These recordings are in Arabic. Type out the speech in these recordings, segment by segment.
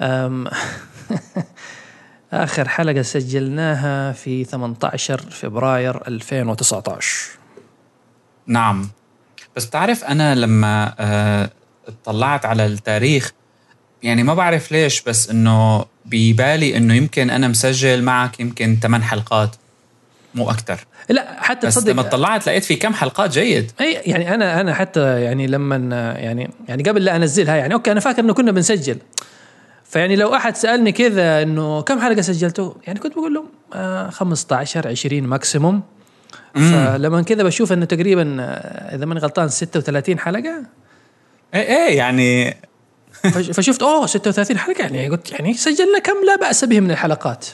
آخر حلقة سجلناها في 18 فبراير 2019 نعم. بس بتعرف أنا لما آه، اطلعت على التاريخ يعني ما بعرف ليش بس إنه ببالي إنه يمكن أنا مسجل معك يمكن 8 حلقات مو أكتر. لا حتى بس تصدق لما طلعت لقيت في كم حلقات جيد. أي يعني أنا أنا حتى يعني لما يعني يعني قبل لا أنزلها يعني OK أنا فاكر إنه كنا بنسجل. فيعني لو أحد سألني كذا إنه كم حلقة سجلتوا يعني كنت بقول لهم آه 15 20 maximum فلما كذا بشوف إنه تقريبا آه، إذا ماني غلطان 36 حلقة. إيه إيه يعني فش- فشفت أوه 36 حلقة. يعني قلت يعني سجلنا كم؟ لا بأس به من الحلقات.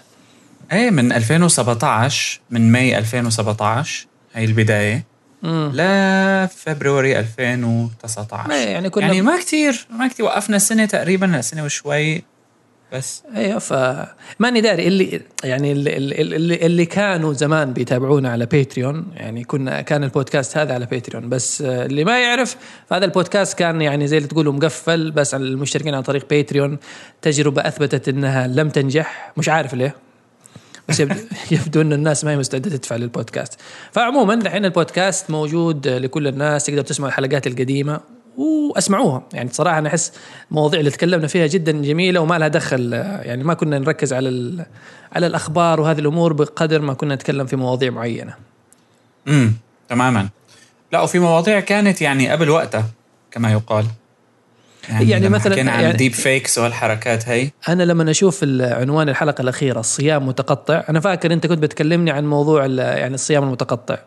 إيه من 2017 من May 2017 هي البداية. امم لفبراير 2019 إيه، يعني كنا- يعني ما كتير ما كتير وقفنا سنة تقريبا سنة وشوي. بس. أيوه ف ماني داري. اللي يعني اللي, اللي, اللي كانوا زمان بيتابعونا على باتريون يعني كنا كان البودكاست هذا على باتريون بس اللي ما يعرف فهذا البودكاست كان يعني زي اللي تقولوا مقفل بس على المشتركين عن طريق باتريون تجربة أثبتت إنها لم تنجح. مش عارف ليه. بس يبدو إن الناس ما هي مستعدة تدفع للبودكاست. فعموما الحين البودكاست موجود لكل الناس. تقدر تسمع الحلقات القديمة. واسمعوها. يعني صراحة أنا أحس المواضيع اللي تكلمنا فيها جدا جميلة وما لها دخل يعني ما كنا نركز على على الأخبار وهذه الأمور بقدر ما كنا نتكلم في مواضيع معينة. امم تماما. لا وفي مواضيع كانت يعني قبل وقتها كما يقال. يعني لما مثلاً حكينا عن يعني- deep fakes والحركات هي. أنا لما أشوف عنوان الحلقة الأخيرة الصيام متقطع أنا فاكر أنت كنت بتكلمني عن موضوع يعني الصيام المتقطع.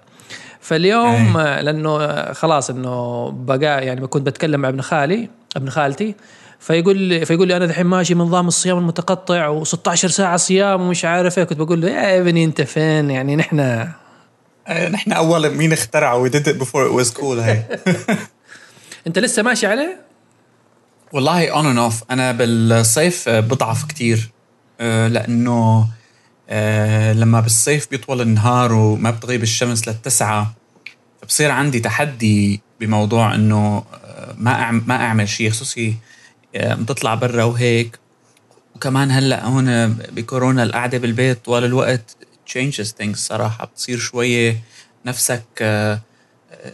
فاليوم آه، لأنه خلاص إنه بقى يعني كنت بتكلم مع ابن خالي ابن خالتي فيقول لي فيقول لي أنا الحين ماشي من نظام الصيام المتقطع و16 ساعة صيام ومش عارف إيه. كنت بقول له يا ابني أنت فين؟ يعني نحن آه، نحن أول مين اخترعه. We did it before it was cool. هي أنت لسه ماشي عليه؟ والله on and off أنا بالصيف آه، بضعف كتير. آه، لأنه آه، لما بالصيف بيطول النهار وما بتغيب الشمس للتسعة فبصير عندي تحدي بموضوع إنه آه، ما أعمل ما أعمل شيء خصوصي آه، بتطلع برا وهيك. وكمان هلأ هون بكورونا القعدة بالبيت طوال الوقت changes things صراحة. بتصير شوية نفسك آه، آه،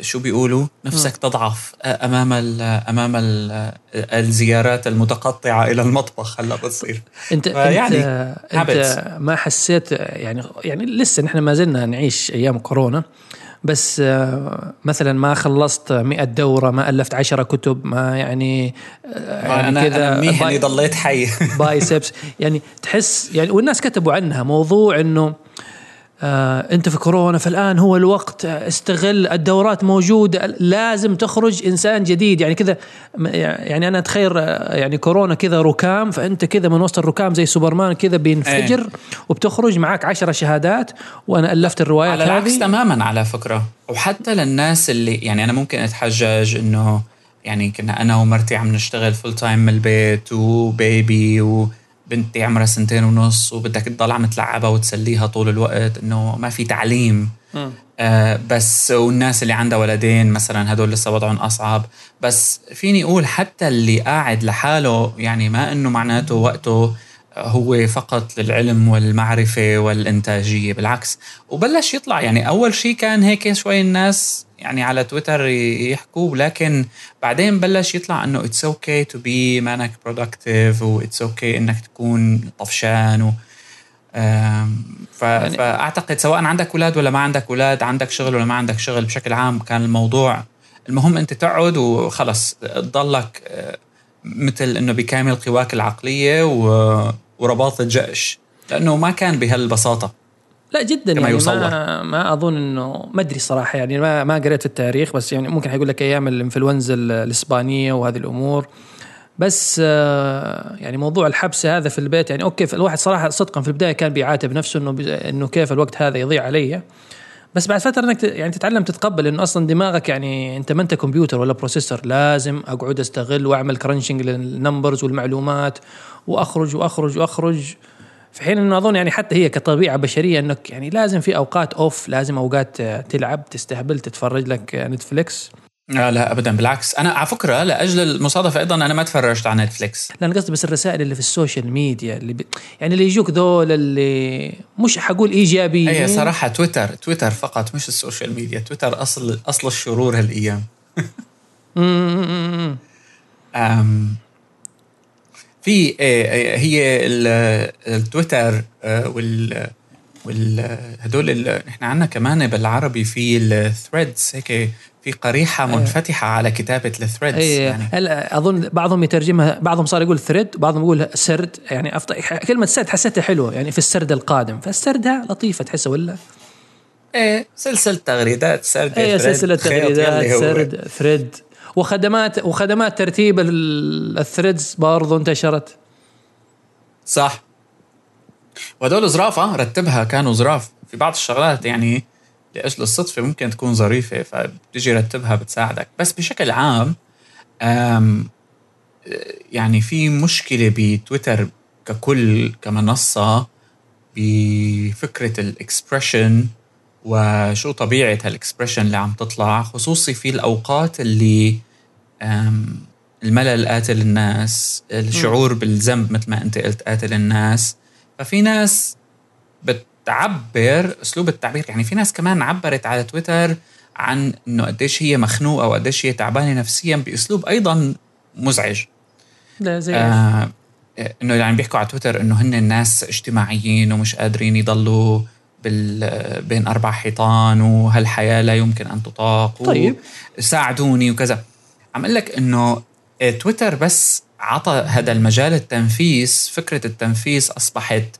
شو بيقولوا؟ نفسك تضعف آه، أمام ال أمام ال الزيارات المتقطعة إلى المطبخ هلأ بتصير. انت فيعني أنت, انت ما حسيت يعني يعني لسه نحن ما زلنا نعيش أيام كورونا. بس آه، مثلا ما خلصت 100 دورة ما ألفت 10 كتب ما يعني آه، يعني أنا اني باي- ضليت حي. بايسبس. يعني تحس يعني والناس كتبوا عنها موضوع إنه انت في كورونا فالآن هو الوقت آه، استغل الدورات موجوده لازم تخرج إنسان جديد. يعني كذا يعني أنا أتخيل آه، يعني كورونا كذا ركام فأنت كذا من وسط الركام زي سوبرمان كذا بينفجر وبتخرج معك عشرة شهادات وأنا ألفت الروايات على العكس تماما على فكرة. وحتى للناس اللي يعني أنا ممكن أتحجج إنه يعني كنا أنا ومرتي عم نشتغل full time من البيت و baby وبنتي عمرها سنتين ونص وبدك تضل عم تلعبها وتسليها طول الوقت إنه ما في تعليم. آه بس والناس اللي عندها ولدين مثلا هدول لسه وضعهم أصعب. بس فيني أقول حتى اللي قاعد لحاله يعني ما إنه معناته وقته هو فقط للعلم والمعرفة والإنتاجية بالعكس. وبلش يطلع يعني أول شيء كان هيك شوي الناس يعني على تويتر يحكوا لكن بعدين بلش يطلع إنه it's OK to be مانك productive و it's OK إنك تكون طفشان و ف... يعني فأعتقد سواء عندك أولاد ولا ما عندك أولاد عندك شغل ولا ما عندك شغل بشكل عام كان الموضوع المهم أنت تقعد وخلص تضلك آه، مثل إنه بكامل قواك العقلية و... ورباط الجأش لأنه ما كان بهالبساطة. لا جدا كما يعني يصور. ما ما أظن إنه ما أدري صراحة يعني ما ما قريت التاريخ بس يعني ممكن حيقول لك أيام الإنفلونزا ال- الإسبانية وهذه الأمور. بس آه، يعني موضوع الحبس هذا في البيت يعني OK الواحد صراحة صدقا في البداية كان بيعاتب نفسه إنه إنه كيف الوقت هذا يضيع علي. بس بعد فترة إنك يعني تتعلم تتقبل إنه أصلا دماغك يعني أنت ما أنت كمبيوتر ولا processor لازم أقعد أستغل وأعمل crunching لل numbers والمعلومات وأخرج وأخرج وأخرج. في حين إنه أظن يعني حتى هي كطبيعة بشرية إنك يعني لازم في أوقات off لازم أوقات تلعب تستهبل تتفرج لك نتفليكس لا لا ابدا. بالعكس. أنا على فكرة لأجل المصادفة أيضا أنا ما تفرجت على نتفليكس. لأن قصدي بس الرسائل اللي في السوشيال ميديا اللي ب... يعني اللي يجوك ذول اللي مش حقول إيجابيين. هي صراحة تويتر تويتر فقط مش السوشيال ميديا. تويتر أصل أصل الشرور هالأيام. أم في إيه، إيه، هي ال- التويتر آه، وال وال هدول ال- نحن عندنا كمان بالعربي في ال threads هيك في قريحة منفتحة على كتابة ال threads اي يعني. هلا أظن بعضهم يترجمها بعضهم صار يقول thread وبعضهم يقول سرد يعني أفضل كلمة سرد حسيتها حلوة يعني في السرد القادم فالسردها لطيفة تحسها ولا؟ إيه سلسلة تغريدات سرد اي thread، سلسلة خيط تغريدات. سرد thread وخدمات وخدمات ترتيب ال- ال threads برضو انتشرت. صح. وهدول ظرافة رتبها كانوا ظراف في بعض الشغلات يعني لأجل الصدفة ممكن تكون ظريفة فبتجي رتبها بتساعدك. بس بشكل عام يعني في مشكلة بتويتر ككل كمنصة بفكرة ال expression وشو طبيعة هالاكسبريشن اللي عم تطلع خصوصي في الأوقات اللي الملل قاتل الناس الشعور بالذنب مثل ما أنت قلت قاتل الناس. ففي ناس بتعبر أسلوب التعبير. يعني في ناس كمان عبرت على تويتر عن إنه قديش هي مخنوقة وقديش هي تعبانة نفسيا بأسلوب أيضا مزعج. لا زي آه إنه يعني بيحكوا على تويتر إنه هن الناس اجتماعيين ومش قادرين يضلوا بال بين أربع حيطان وهالحياة لا يمكن أن تطاق طيب. ساعدوني وكذا. عم أقول لك إنه آه، تويتر بس عطى هذا المجال التنفيس فكرة التنفيس أصبحت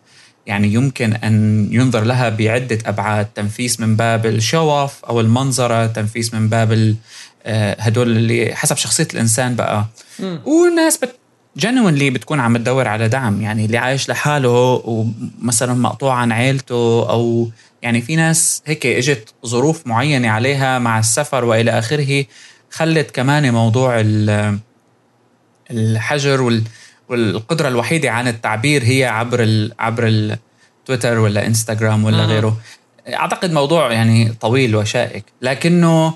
يعني يمكن أن ينظر لها بعدة أبعاد تنفيس من باب ال show off أو المنظرة تنفيس من باب ال- آه، هدول اللي حسب شخصية الإنسان بقى مم. وناس بت genuinely بتكون عم تدور على دعم يعني اللي عايش لحاله ومثلا مقطوع عن عيلته أو يعني في ناس هيك إجت ظروف معينة عليها مع السفر وإلى آخره خلت كمان موضوع ال- الحجر وال والقدرة الوحيدة عن التعبير هي عبر ال عبر التويتر ولا إنستغرام ولا مم. غيره. أعتقد موضوع يعني طويل وشائك. لكنه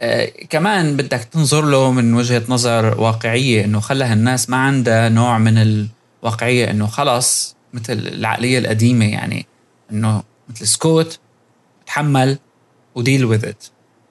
آه، كمان بدك تنظر له من وجهة نظر واقعية إنه خلى الناس ما عندها نوع من الواقعية إنه خلص مثل العقلية القديمة يعني إنه مثل سكوت تحمل و deal with it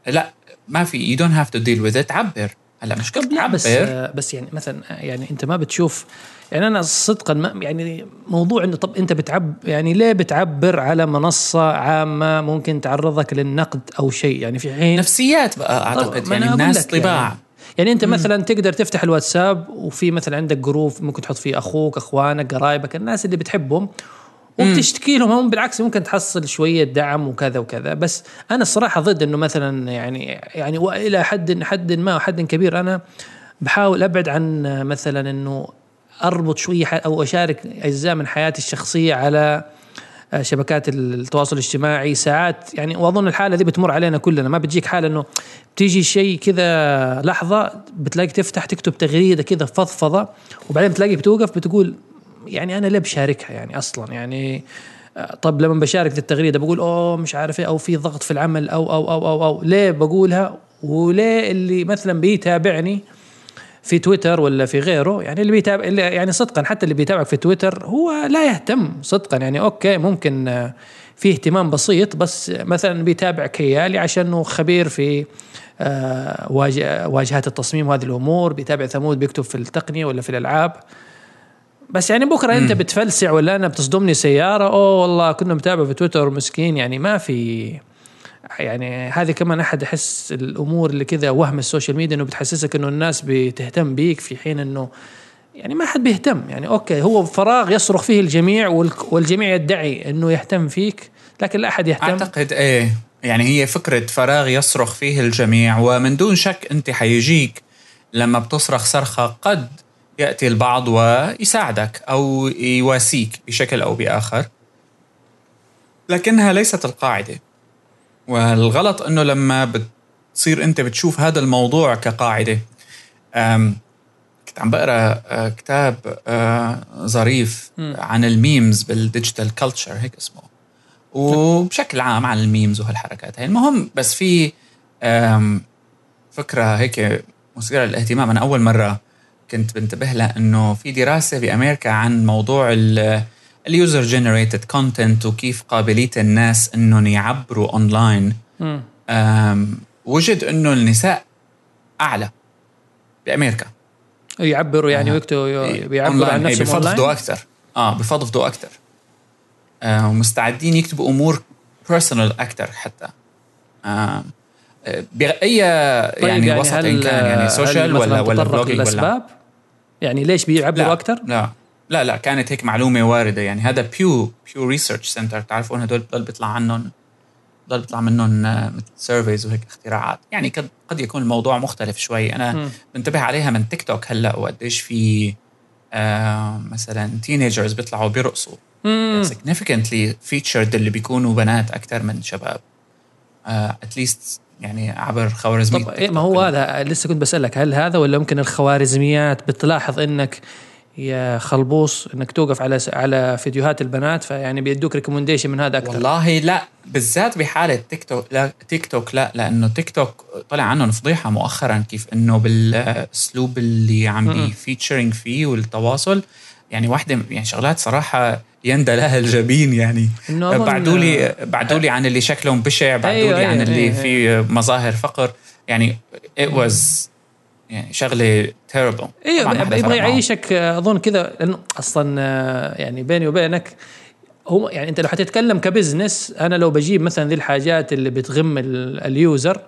لا ما في you don't have to deal with it عبر. هلا مش لا بس تعبر بس يعني مثلا يعني أنت ما بتشوف يعني أنا صدقا ما يعني موضوع إنه طب أنت بتعب يعني ليه بتعبر على منصة عامة ممكن تعرضك للنقد أو شيء؟ يعني في حين نفسيات بقى أعتقد. يعني الناس طباع. يعني, يعني أنت مثلا تقدر تفتح الواتساب وفي مثلا عندك جروب ممكن تحط فيه أخوك أخوانك قرايبك الناس اللي بتحبهم وبتشتكي لهم هم بالعكس ممكن تحصل شوية دعم وكذا وكذا. بس أنا الصراحة ضد إنه مثلا يعني يعني والى حد حد ما حد كبير أنا بحاول أبعد عن مثلا إنه أربط شوية أو أشارك أجزاء من حياتي الشخصية على آه، شبكات التواصل الاجتماعي. ساعات يعني وأظن الحالة دي بتمر علينا كلنا. ما بتجيك حالة إنه بتيجي شيء كذا لحظة بتلاقي تفتح تكتب تغريدة كذا فضفضة وبعدين تلاقي بتوقف بتقول يعني أنا ليه بشاركها يعني أصلا يعني طب لما بشارك في التغريدة بقول أوه مش عارف إيه أو في ضغط في العمل أو أو أو أو, أو ليه بقولها. وليه اللي مثلا بيتابعني في تويتر ولا في غيره يعني اللي بيتابع اللي يعني صدقا حتى اللي بيتابعك في تويتر هو لا يهتم صدقا يعني أوكي ممكن آه، في اهتمام بسيط بس مثلا بيتابع كيالي عشانه خبير في آه، واجه- واجهات التصميم وهذه الأمور بيتابع ثمود بيكتب في التقنية ولا في الألعاب. بس يعني بكرة أنت بتفلسع ولا أنا بتصدمني سيارة؟ أوه والله كنا متابع في تويتر مسكين يعني ما في يعني هذه كمان أحد احس الأمور اللي كذا وهم السوشيال ميديا إنه بتحسسك إنه الناس بتهتم بيك في حين إنه يعني ما حد بيهتم. يعني okay هو فراغ يصرخ فيه الجميع والجميع يدعي إنه يهتم فيك لكن لا أحد يهتم. أعتقد إيه يعني هي فكرة فراغ يصرخ فيه الجميع ومن دون شك أنت حيجيك لما بتصرخ صرخة قد يأتي البعض ويساعدك أو يواسيك بشكل أو بآخر. لكنها ليست القاعدة. والغلط إنه لما بتصير أنت بتشوف هذا الموضوع كقاعدة كنت عم بقرأ آه، كتاب آه، ظريف عن ال memes بال digital culture هيك اسمه. وبشكل عام عن ال memes وهالحركات هاي. المهم بس في فكرة هيك مثيرة للاهتمام. أنا أول مرة كنت بنتبه لها انه في دراسة بامريكا عن موضوع ال user generated content وكيف قابلية الناس إنهم يعبروا اونلاين وجد إنه النساء أعلى بأمريكا. يعبروا يعني ويكتبوا بيعبروا عن نفسهم بفضفضوا أكثر. آه بفضفضوا أكثر. آه ومستعدين يكتبوا أمور personal أكثر حتى. آه بأي طيب يعني, يعني وسط إن كان يعني سوشيال ولا ولا blogging ولا يعني ليش بيعبروا أكثر؟ لا. لا لا كانت هيك معلومة واردة. يعني هذا Pew Pew Research Center بتعرفون هدول بضل بيطلع عنهم بضل بيطلع منهم آه، مثل surveys وهيك اختراعات. يعني قد يكون الموضوع مختلف شوي. أنا م. بنتبه عليها من تيك توك هلأ وقديش في آه مثلا teenagers بيطلعوا بيرقصوا. significantly featured اللي بيكونوا بنات أكثر من شباب. at least آه يعني عبر خوارزميات طب إيه ما هو هذا لسه كنت بسألك هل هذا ولا ممكن الخوارزميات بتلاحظ إنك يا خلبوص إنك توقف على على فيديوهات البنات فيعني بيدوك recommendation من هذا أكثر؟ والله لا بالذات بحالة تيك توك لا تيك توك لا لأنه تيك توك طلع عنهم فضيحه مؤخرا كيف إنه بالأسلوب اللي عم بي featuring فيه والتواصل يعني واحدة يعني شغلات صراحة يندى لها الجبين يعني. بعدوا لي بعدوا لي عن اللي شكلهم بشع بعدوا أيوة لي عن أيوة اللي أيوة فيه مظاهر فقر. يعني it was يعني شغلة terrible أيوه يبغى يعيشك أظن كذا لأنه أصلا يعني بيني وبينك هو يعني أنت لو حتتكلم ك business أنا لو بجيب مثلا ذي الحاجات اللي بتغم ال user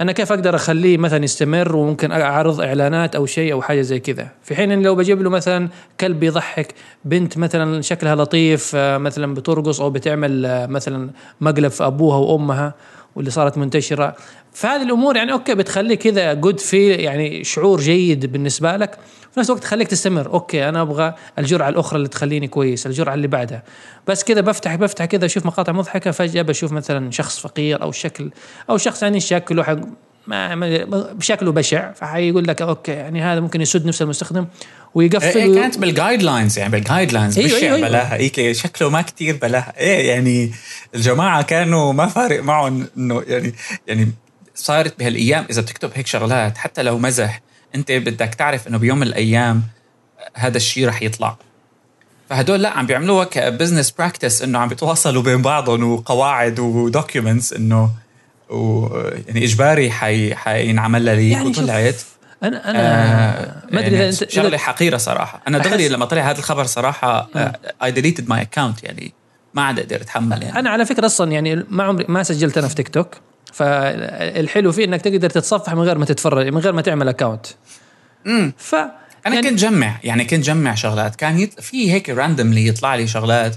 أنا كيف أقدر أخليه مثلا يستمر وممكن أعرض إعلانات أو شيء أو حاجة زي كذا؟ في حين ان لو بجيب له مثلا كلب يضحك بنت مثلا شكلها لطيف آه، مثلا بترقص أو بتعمل آه، مثلا مقلب في أبوها وأمها واللي صارت منتشرة. فهذه الأمور يعني okay بتخليك كذا good في يعني شعور جيد بالنسبة لك. في نفس الوقت تخليك تستمر. okay أنا أبغى الجرعة الأخرى اللي تخليني كويس الجرعة اللي بعدها. بس كذا بفتح بفتح كذا أشوف مقاطع مضحكة فجأة بشوف مثلا شخص فقير أو شكل أو شخص يعني شكله حق ما بشكله بشع. فحيقول لك okay يعني هذا ممكن يسد نفس المستخدم. ويقفل إيه, إيه كانت بال guidelines يعني بال guidelines أيوة بشع أيوة. بلاها. إيه شكله ما كتير بلاها. إيه يعني الجماعة كانوا ما فارق معهم إنه يعني يعني صارت بهالأيام إذا بتكتب هيك شغلات حتى لو مزح أنت بدك تعرف إنه بيوم من الأيام هذا الشيء رح يطلع. فهدول لا عم بيعملوها ك business practice إنه عم بيتواصلوا بين بعضهم وقواعد و documents إنه ويعني إجباري حي حينعمل ليك يعني وطلعت. أنا أنا آه ما أدري يعني اذا شغلة حقيرة صراحة. أنا دغري لما طلع هذا الخبر صراحة I deleted my account يعني ما عاد أقدر أتحمل يعني. أنا على فكرة أصلا يعني ما عمري ما سجلت أنا في تيك توك فالحلو فيه إنك تقدر تتصفح من غير ما تتفرج من غير ما تعمل account امم ف أنا يعني كنت جمع يعني كنت جمع شغلات. كان يط... في هيك randomly يطلع لي شغلات.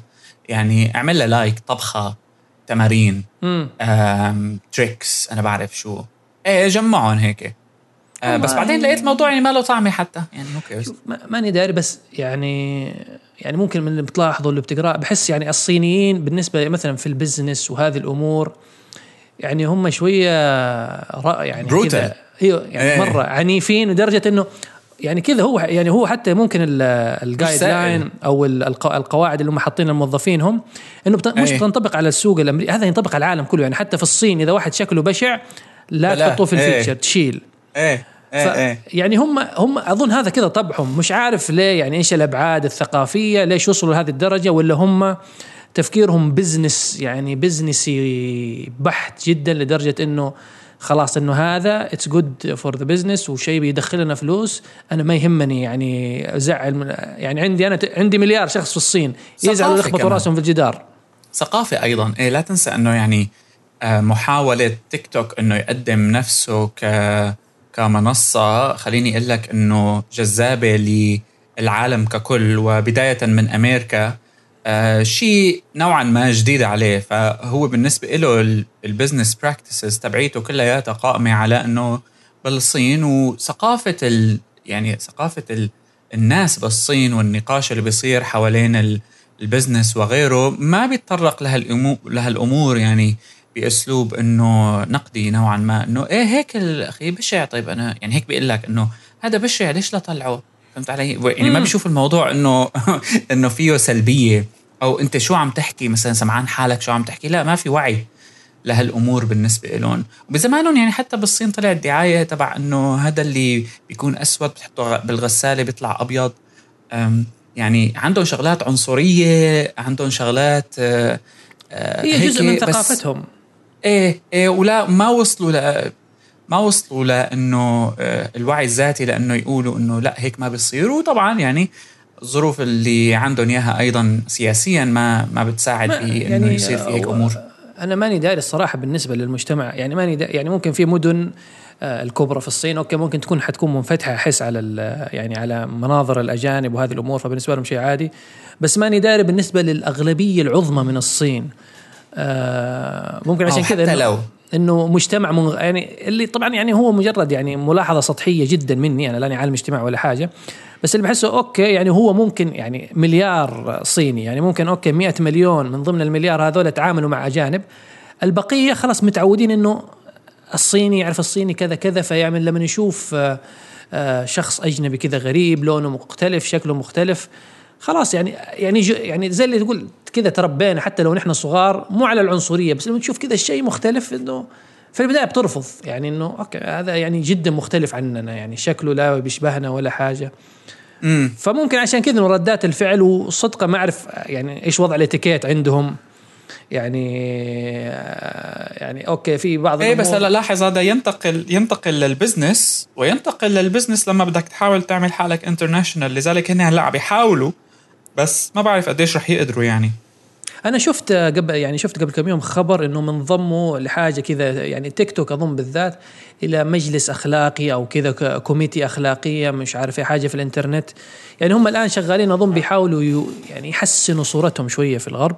يعني أعمل لها like طبخة تمارين tricks أنا بعرف شو. إيه جمعهم هيك. آه بس بعدين لقيت الموضوع يعني ما له طعمه حتى. يعني okay ماني داري بس يعني يعني ممكن من اللي بتلاحظه اللي بتقراه بحس يعني الصينيين بالنسبة مثلا في ال business وهذه الأمور يعني هم شوية يعني كذا إيوه يعني إيه. مرة عنيفين لدرجة إنه يعني كذا هو يعني هو حتى ممكن ال guideline أو القواعد اللي هم حاطين للموظفين هم إنه مش بتنطبق على السوق الامريكي هذا ينطبق على العالم كله يعني حتى في الصين إذا واحد شكله بشع لا تحطوه في ال feature إيه. تشيل. إيه إيه إيه. يعني هم هم أظن هذا كذا طبعهم. مش عارف ليه يعني إيش الأبعاد الثقافية ليش وصلوا لهذه الدرجة ولا هم تفكيرهم business يعني business ي بحت جدا لدرجة إنه خلاص إنه هذا it's good for the business وشيء بيدخل لنا فلوس أنا ما يهمني يعني زعل يعني عندي أنا عندي مليار شخص في الصين يزعلوا يخبطوا رأسهم في الجدار. ثقافه أيضا. إيه لا تنسى إنه يعني آه، محاولة تيك توك إنه يقدم نفسه ك كمنصة خليني أقول لك إنه جذابة للعالم ككل وبداية من أمريكا آه شيء نوعا ما جديد عليه. فهو بالنسبة له ال business practices تبعيته كلياتها قائمة على إنه بالصين وثقافة ال يعني ثقافة ال الناس بالصين والنقاش اللي بيصير حوالين ال business وغيره ما بيتطرق لهالامور لهالأمور. يعني بأسلوب إنه نقدي نوعا ما إنه إيه هيك الأخي بشع. طيب أنا يعني هيك بيقول لك إنه هذا بشع ليش لا طلعه؟ فهمت علي؟ يعني ما بشوف الموضوع إنه إنه فيه سلبية. أو أنت شو عم تحكي؟ مثلا سمعان حالك شو عم تحكي؟ لا ما في وعي لهالأمور بالنسبة لهم وبزمانهم يعني حتى بالصين طلع الدعايه تبع إنه هذا اللي بيكون أسود بتحطه بالغسالة بيطلع أبيض. يعني عندهم شغلات عنصرية عندهم شغلات آه، هي جزء من ثقافتهم. إيه إيه ولا ما وصلوا ل ما وصلوا لأنه آه، الوعي الذاتي لأنه يقولوا إنه لا هيك ما بيصير. وطبعا يعني الظروف اللي عندهم إياها أيضا سياسيا ما ما بتساعد في إنه يعني يصير في هيك أمور. أنا ماني داري الصراحة بالنسبة للمجتمع. يعني ماني يعني ممكن في مدن آه، الكبرى في الصين أوكي ممكن تكون حتكون منفتحة أحس على يعني على مناظر الأجانب وهذه الأمور فبالنسبة لهم شيء عادي. بس ماني داري بالنسبة للأغلبية العظمى من الصين. آه ممكن عشان كذا حتى لو. إنه مجتمع من يعني اللي طبعا يعني هو مجرد يعني ملاحظة سطحية جدا مني أنا لا أني عالم اجتماع ولا حاجة بس اللي بحسه okay يعني هو ممكن يعني مليار صيني يعني ممكن okay 100 مليون من ضمن المليار هذول تعاملوا مع أجانب البقية خلاص متعودين إنه الصيني يعرف الصيني كذا كذا فيعمل لما يشوف آه، آه، شخص أجنبي كذا غريب لونه مختلف شكله مختلف خلاص يعني يعني يعني زي اللي تقول كذا تربينا حتى لو نحن صغار مو على العنصرية بس لما تشوف كذا شيء مختلف إنه في البداية بترفض. يعني إنه okay هذا يعني جدا مختلف عننا يعني شكله لا بيشبهنا ولا حاجة. مم. فممكن عشان كذا ردات الفعل وصدقا ما أعرف يعني إيش وضع الإتيكيت عندهم. يعني يعني okay في بعض إيه بس هلا لاحظ هذا ينتقل ينتقل لل business وينتقل لل business لما بدك تحاول تعمل حالك international لذلك هن هلا عم يحاولوا بس ما بعرف قديش رح يقدروا يعني. أنا شفت قبل يعني شفت قبل كم يوم خبر إنه منضموا لحاجة كذا يعني تيك توك أظن بالذات إلى مجلس أخلاقي أو كذا committee أخلاقية مش عارف اي حاجة في الإنترنت. يعني هم الآن شغالين أظن بيحاولوا يعني يحسنوا صورتهم شوية في الغرب.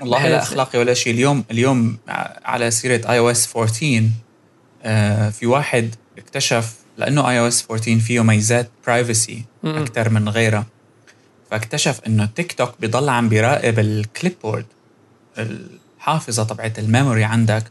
والله لا أخلاقي ولا شيء. اليوم اليوم على سيرة iOS 14 آه في واحد اكتشف لأنه iOS 14 فيه ميزات privacy أكثر من غيرها فاكتشف إنه تيك توك بيضل عم بيراقب ال clipboard الحافظة تبعت ال memory عندك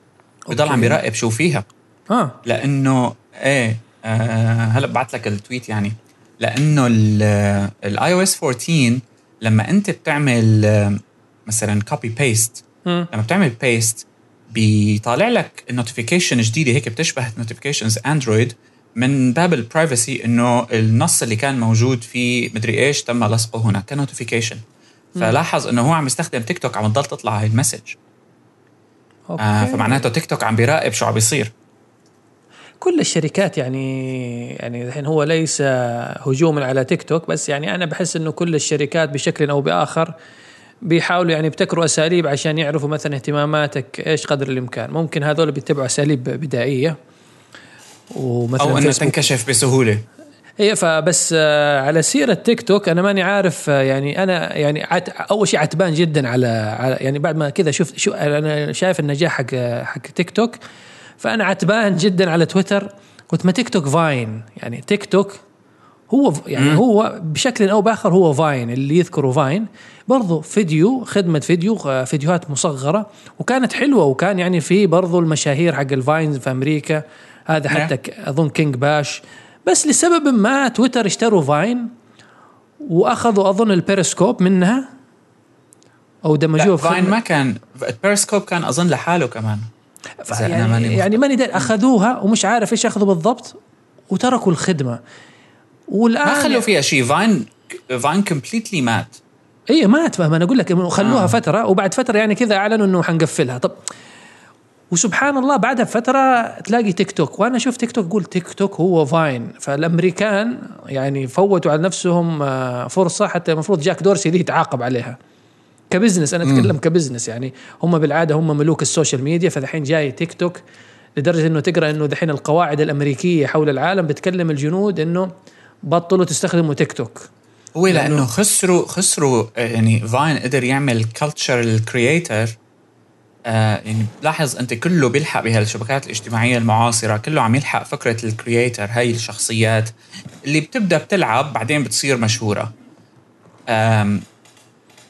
بيضل عم بيراقب شو فيها. آه. لأنه إيه آه هلأ بعت لك ال tweet يعني. لأنه ال iOS 14 لما أنت بتعمل مثلا copy paste لما بتعمل paste بيطالع لك ال notification جديدة هيك بتشبه notifications Android من باب ال privacy إنه النص اللي كان موجود فيه مدري إيش تم لصقه هنا ك notification فلاحظ إنه هو عم يستخدم تيك توك عم تضل تطلع هاي ال message. آه فمعناته تيك توك عم بيراقب شو عم بيصير. كل الشركات يعني يعني الحين هو ليس هجوما على تيك توك بس يعني أنا بحس إنه كل الشركات بشكل أو بآخر بيحاولوا يعني يبتكروا أساليب عشان يعرفوا مثلا اهتماماتك إيش قدر الإمكان. ممكن هذول بيتبعوا أساليب بدائية. ومثلا أو انه تنكشف بسهولة. هي فبس آه، على سيرة تيك توك أنا ماني عارف آه، يعني أنا يعني عت أول شيء عتبان جدا على, على يعني بعد ما كذا شفت شو أنا شايف النجاح حق حق تيك توك فأنا عتبان جدا على تويتر قلت ما تيك توك فاين يعني تيك توك هو يعني م. هو بشكل أو بآخر هو فاين اللي يذكروا فاين برضو فيديو خدمة فيديو آه، فيديوهات مصغرة وكانت حلوة وكان يعني في برضو المشاهير حق ال Vine في أمريكا. هذا نعم. حتى أظن King Bach. بس لسبب ما تويتر اشتروا Vine وأخذوا أظن البيرسكوب منها أو دمجوه Vine ما كان البيرسكوب كان أظن لحاله كمان. يعني ماني يعني ماني أخذوها ومش عارف إيش أخذوا بالضبط وتركوا الخدمة. والآن ما خلوا فيها شيء Vine Vine completely مات. اي مات. فاهم أنا أقول لك خلوها آه. فترة وبعد فترة يعني كذا أعلنوا إنه حنقفلها. طب وسبحان الله بعدها بفترة تلاقي تيك توك. وأنا أشوف تيك توك أقول تيك توك هو فاين. فالأمريكان يعني فوتوا على نفسهم آه، فرصة حتى المفروض جاك دورسي دي يتعاقب عليها. ك business أنا أتكلم ك business يعني. هم بالعادة هم ملوك ال social media فدحين جاي تيك توك لدرجة إنه تقرأ إنه دحين القواعد الأمريكية حول العالم بتكلم الجنود إنه بطلوا تستخدموا تيك توك. هو لأنه خسروا خسروا آه، يعني فاين قدر يعمل culture creator آه يعني لاحظ أنت كله بيلحق بهالشبكات الاجتماعية المعاصرة كله عم يلحق فكرة ال creator هاي الشخصيات اللي بتبدأ بتلعب بعدين بتصير مشهورة.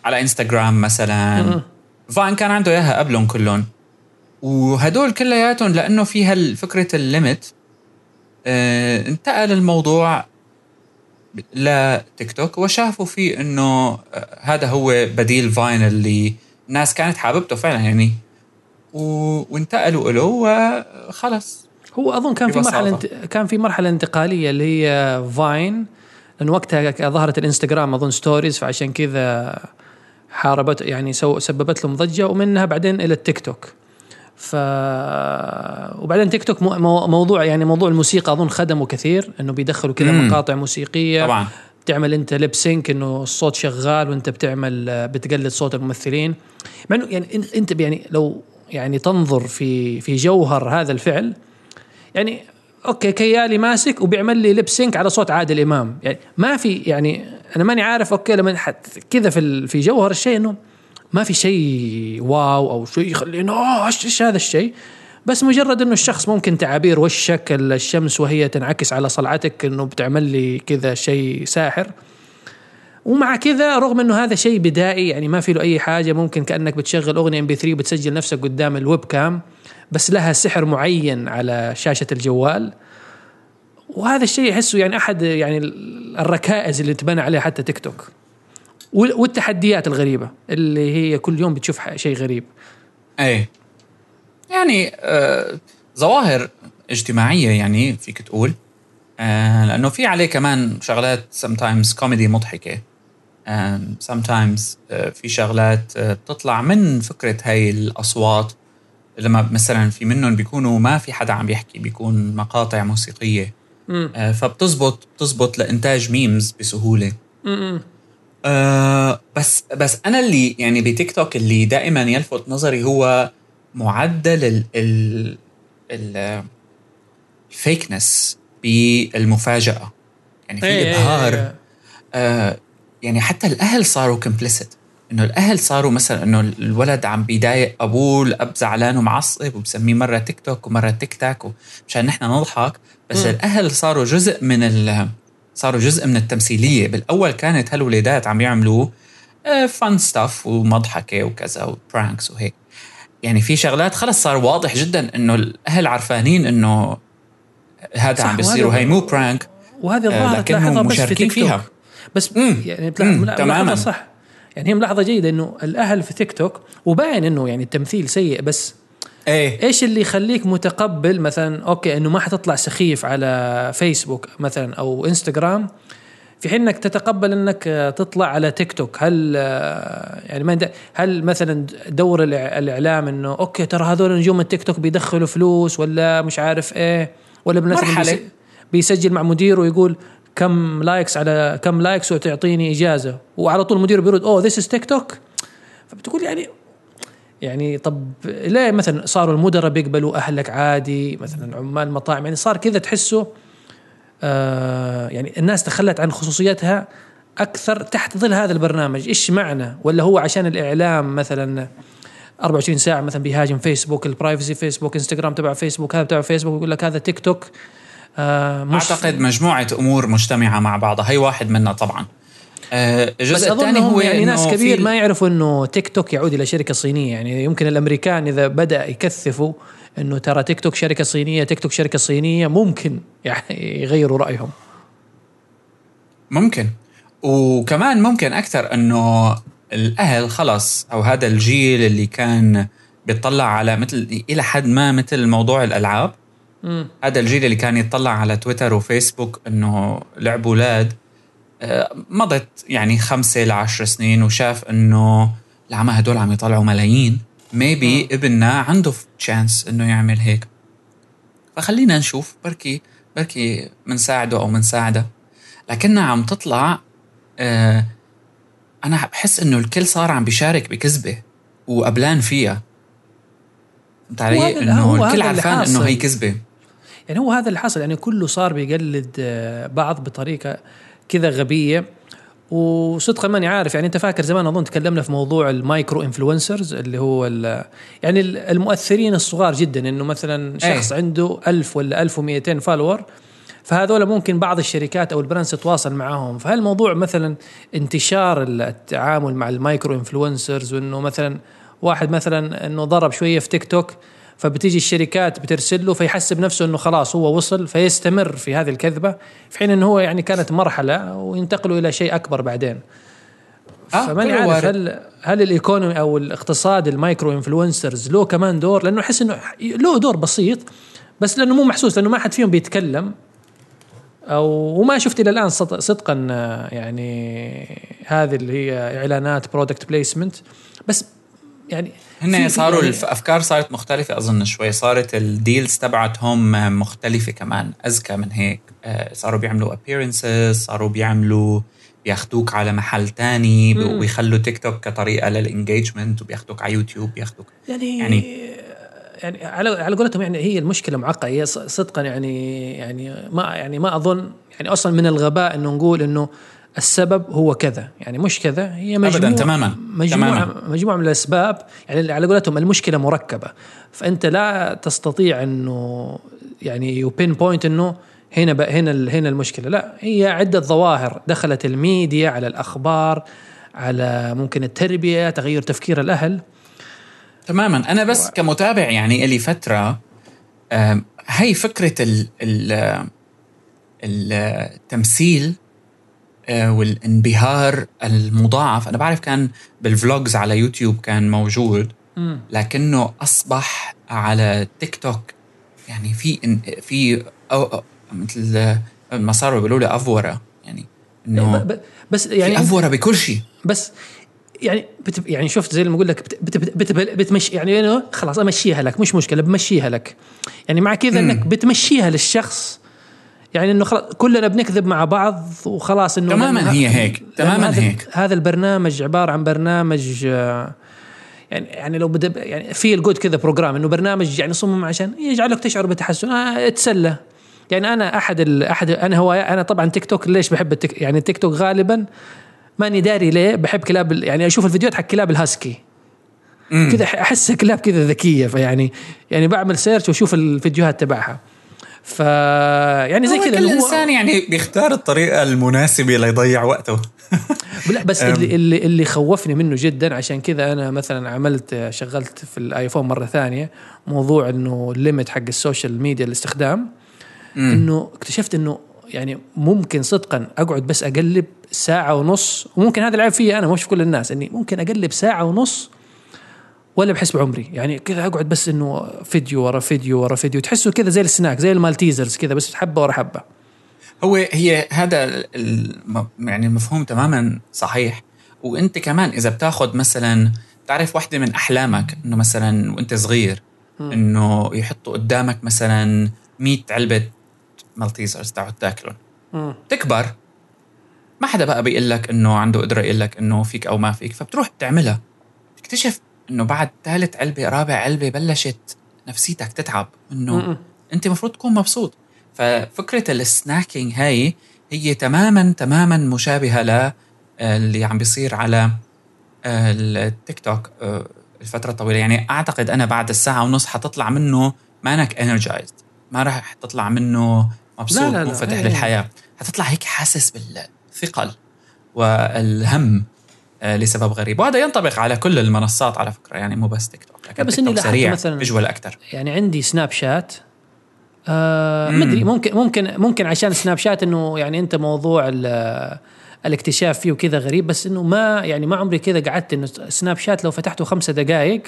على انستغرام مثلا. فاين كان عنده إياها قبلهم كلهم. وهدول كلياتهم لأنه في فكره ال limit آه انتقل الموضوع لتيك توك وشافوا فيه إنه آه، هذا هو بديل فاين اللي الناس كانت حاببته فعلا يعني. و... وانتقلوا له وخلص هو أظن كان في. مرحلة انت... كان في مرحلة انتقالية اللي هي فاين لأن وقتها ظهرت الإنستغرام أظن stories فعشان كذا حاربت يعني سو... سببت لهم ضجة ومنها بعدين إلى التيك توك ف وبعدين تيك توك مو... مو- موضوع يعني موضوع الموسيقى أظن خدمه كثير إنه بيدخلوا كذا. مقاطع موسيقية. طبعا. بتعمل انت lip sync انه الصوت شغال وانت بتعمل بتقلد صوت الممثلين. مع إنه يعني انت يعني لو يعني تنظر في في جوهر هذا الفعل يعني okay كيالي ماسك وبيعمل لي lip sync على صوت عادل إمام. يعني ما في يعني أنا ماني عارف okay لما كذا في في جوهر الشيء إنه ما في شيء wow أو شيء يخلينا آه إيش هذا الشيء؟ بس مجرد إنه الشخص ممكن تعابير وشك الشمس وهي تنعكس على صلعتك إنه بتعمل لي كذا شيء ساحر. ومع كذا رغم إنه هذا شيء بدائي يعني ما في له أي حاجة ممكن كأنك بتشغل أغنية MP3 وبتسجل نفسك قدام ال webcam بس لها سحر معين على شاشة الجوال. وهذا الشيء أحسه يعني أحد يعني الركائز اللي تبنى عليها حتى تيك توك. وال- والتحديات الغريبة اللي هي كل يوم بتشوف شيء غريب. إيه. يعني آه ظواهر اجتماعية يعني فيك تقول. آه لأنه في عليه كمان شغلات sometimes كوميدي مضحكة. آه sometimes آه في شغلات آه بتطلع من فكرة هاي الأصوات. لما مثلا في منهم بيكونوا ما في حدا عم يحكي بيكون مقاطع موسيقية. آه فبتزبط بتزبط لإنتاج memes بسهولة. م-م. آه بس بس أنا اللي يعني بتيك توك اللي دائما يلفت نظري هو معدل ال ال ال ال fakeness بالمفاجأة. يعني في إيه، إيه، إبهار. إيه. آه يعني حتى الأهل صاروا complicit إنه الأهل صاروا مثلا إنه الولد عم بيضايق أبوه الأب زعلان ومعصب وبسميه مرة تيك توك ومرة تيك تاك مشان نحن نضحك. بس مم. الأهل صاروا جزء من ال صاروا جزء من التمثيلية. بالأول كانت هالولادات عم يعملوا fun stuff ومضحكة وكذا و pranks وهيك. يعني في شغلات خلص صار واضح جدا إنه الأهل عارفانين إنه هذا عم بيصير وهي مو prank وهذه آه، الظاهرة لكنهم تلاحظها بس في تيك توك. فيها. بس مم. يعني تماماً. صح. يعني هي ملاحظة جيدة إنه الأهل في تيك توك وباين إنه يعني التمثيل سيء بس إيه. إيش اللي يخليك متقبل مثلا okay إنه ما حتطلع سخيف على فيسبوك مثلا أو انستغرام في حين إنك تتقبل إنك آه، تطلع على تيك توك هل آه، يعني ما هل مثلا دور الإعلام إنه okay ترى هذول نجوم التيك توك بيدخلوا فلوس ولا مش عارف إيه ولا. بيس- بيسجل مع مديره ويقول كم likes على كم likes وتعطيني إجازة وعلى طول المدير بيرد oh this is TikTok فبتقول يعني يعني طب ليه مثلا صاروا المدراء بيقبلوا أهلك عادي مثلا عمال مطاعم يعني صار كذا تحسه يعني الناس تخلت عن خصوصيتها أكثر تحت ظل هذا البرنامج. إيش معنى؟ ولا هو عشان الإعلام مثلا 24 ساعة مثلا بيهاجم فيسبوك البرايفسي فيسبوك إنستغرام تبع فيسبوك هذا تبع فيسبوك يقول لك هذا تيك توك. آه مش أعتقد مجموعة أمور مجتمعة مع بعضها هي واحد منها طبعا. آه، الجزء الثاني هو يعني ناس كبير ما يعرفوا إنه تيك توك يعود إلى شركة صينية. يعني يمكن الأمريكان إذا بدأ يكثفوا إنه ترى تيك توك شركة صينية تيك توك شركة صينية ممكن يعني يغيروا رأيهم. ممكن. وكمان ممكن أكثر إنه الأهل خلص أو هذا الجيل اللي كان بيطلع على مثل إلى حد ما مثل موضوع الألعاب. مم. هذا الجيل اللي كان يطلع على تويتر وفيسبوك إنه لعبوا أولاد آه، مضت يعني خمسة لعشر سنين وشاف إنه العمى هدول عم يطلعوا ملايين. ميبي ابننا عنده تشانس إنه يعمل هيك. فخلينا نشوف بركي بركي منساعده أو منساعده لكنها عم تطلع آه أنا بحس إنه الكل صار عم بيشارك بكذبة وقبلان فيها. فهمت علي؟ إنه الكل عارفان إنه. هي كذبة. يعني هو هذا اللي حصل يعني كله صار بيقلد آه، بعض بطريقة كذا غبية. وصدقا ماني عارف يعني أنت فاكر زمان أظن تكلمنا في موضوع ال micro influencers اللي هو يعني ال- المؤثرين الصغار جدا إنه مثلا شخص أي. عنده 1000 ولا 1200 follower فهذول ممكن بعض الشركات أو ال brands تتواصل معاهم فهل الموضوع مثلا انتشار التعامل مع ال micro influencers وإنه مثلا واحد مثلا إنه ضرب شوية في تيك توك فبتيجي الشركات بترسل له فيحسب نفسه إنه خلاص هو وصل فيستمر في هذه الكذبة في حين إنه هو يعني كانت مرحلة وينتقلوا إلى شيء أكبر بعدين. آه، فماني عارف وارد. هل هل ال economy أو الاقتصاد ال micro influencers له كمان دور؟ لأنه أحس إنه له دور بسيط بس لأنه مو محسوس لأنه ما حد فيهم بيتكلم. أو وما شفت إلى الآن صد- صدقا آه، يعني هذه اللي هي إعلانات product placement بس يعني هن صاروا يعني- الافكار صارت مختلفة أظن شوي. صارت ال deals تبعتهم مختلفة كمان أذكى من هيك. آه، صاروا بيعملوا appearances صاروا بيعملوا بياخدوك على محل تاني. وبيخلوا تيك توك كطريقة لل engagement وبياخدوك على يوتيوب بياخدوك. يعني يعني- يعني على على قولتهم يعني هي المشكلة معقدة. هي صدقا يعني يعني ما يعني ما أظن يعني أصلا من الغباء إنه نقول إنه السبب هو كذا. يعني مش كذا هي مجموعه أبداً، تماماً، مجموعه تماماً. مجموعة من الأسباب. يعني على قولتهم المشكلة مركبة. فأنت لا تستطيع إنه يعني you pinpoint إنه هنا ب- هنا هنا المشكلة. لا هي عدة ظواهر. دخلت الميديا على الأخبار على ممكن التربية تغير تفكير الأهل. تماما. أنا بس كمتابع يعني لي فترة هي فكرة ال ال التمثيل والانبهار المضاعف. أنا بعرف كان بال vlogs على يوتيوب كان موجود. لكنه أصبح على تيك توك. يعني في في أو أو مثل ما صاروا بيقولوا لي أفورة. يعني إنه بس يعني أفورة بكل شيء. بس يعني بت يعني شفت زي ما أقول لك بت بت بت بت بتمشي يعني خلاص أمشيها لك مش مشكلة بمشيها لك. يعني مع كذا. إنك بتمشيها للشخص يعني إنه خلاص كلنا بنكذب مع بعض وخلاص إنه تماماً هي هيك، تماماً هذا هيك. هذا البرنامج عبارة عن برنامج يعني يعني لو بد يعني في ال good كذا program إنه برنامج يعني صمم عشان يجعلك تشعر بتحسن آه اتسلى يعني أنا أحد ال أحد أنا هو أنا طبعا تيك توك ليش بحب التيك يعني التيك توك غالبا ماني داري ليه بحب كلاب يعني أشوف الفيديوهات حق كلاب الهاسكي. كذا أحس كلاب كذا ذكية فيعني يعني بعمل search وأشوف الفيديوهات تبعها ف يعني زي كذا كل إنسان يعني بيختار الطريقة المناسبة ليضيع وقته. لا بس اللي اللي اللي خوفني منه جدا عشان كذا أنا مثلا عملت شغلت في الآيفون مرة ثانية موضوع إنه ال limit حق ال social media الاستخدام. إنه اكتشفت إنه يعني ممكن صدقا أقعد بس أقلب ساعة ونص وممكن هذا العيب فيا أنا مش في كل الناس إني ممكن أقلب ساعة ونص ولا بحس بعمري يعني كذا أقعد بس إنه فيديو ورا فيديو ورا فيديو تحسه كذا زي السناك زي المالتيزرز كذا بس حبة ورا حبة. هو هي هذا الم يعني المفهوم تماما صحيح. وأنت كمان إذا بتاخذ مثلا تعرف واحدة من أحلامك إنه مثلا وأنت صغير إنه يحطوا قدامك مثلا 100 علبة مالتيزرز تقعد تاكلهم. تكبر. ما حدا بقى بيقول لك إنه عنده قدرة يقول لك إنه فيك أو ما فيك فبتروح بتعملها تكتشف إنه بعد ثالث علبة رابع علبة بلشت نفسيتك تتعب إنه. أنت المفروض تكون مبسوط ففكرة ال snacking هاي هي تماما تماما مشابهة ل اللي عم بيصير على التيك توك آه، الفترة الطويلة يعني أعتقد أنا بعد الساعة ونص حتطلع منه مانك energized ما راح تطلع منه مبسوط لا، لا، لا. منفتح إيه. للحياة حتطلع هيك حاسس بالثقل والهم آه، لسبب غريب. وهذا ينطبق على كل المنصات على فكرة يعني مو بس تيك توك لكن بس لاحظت سريع مثلاً- visual أكثر. يعني عندي سناب شات آه. مدري ممكن ممكن ممكن عشان سناب شات إنه يعني أنت موضوع ال- الاكتشاف فيه وكذا غريب بس إنه ما يعني ما عمري كذا قعدت إنه سناب شات لو فتحته خمسة دقائق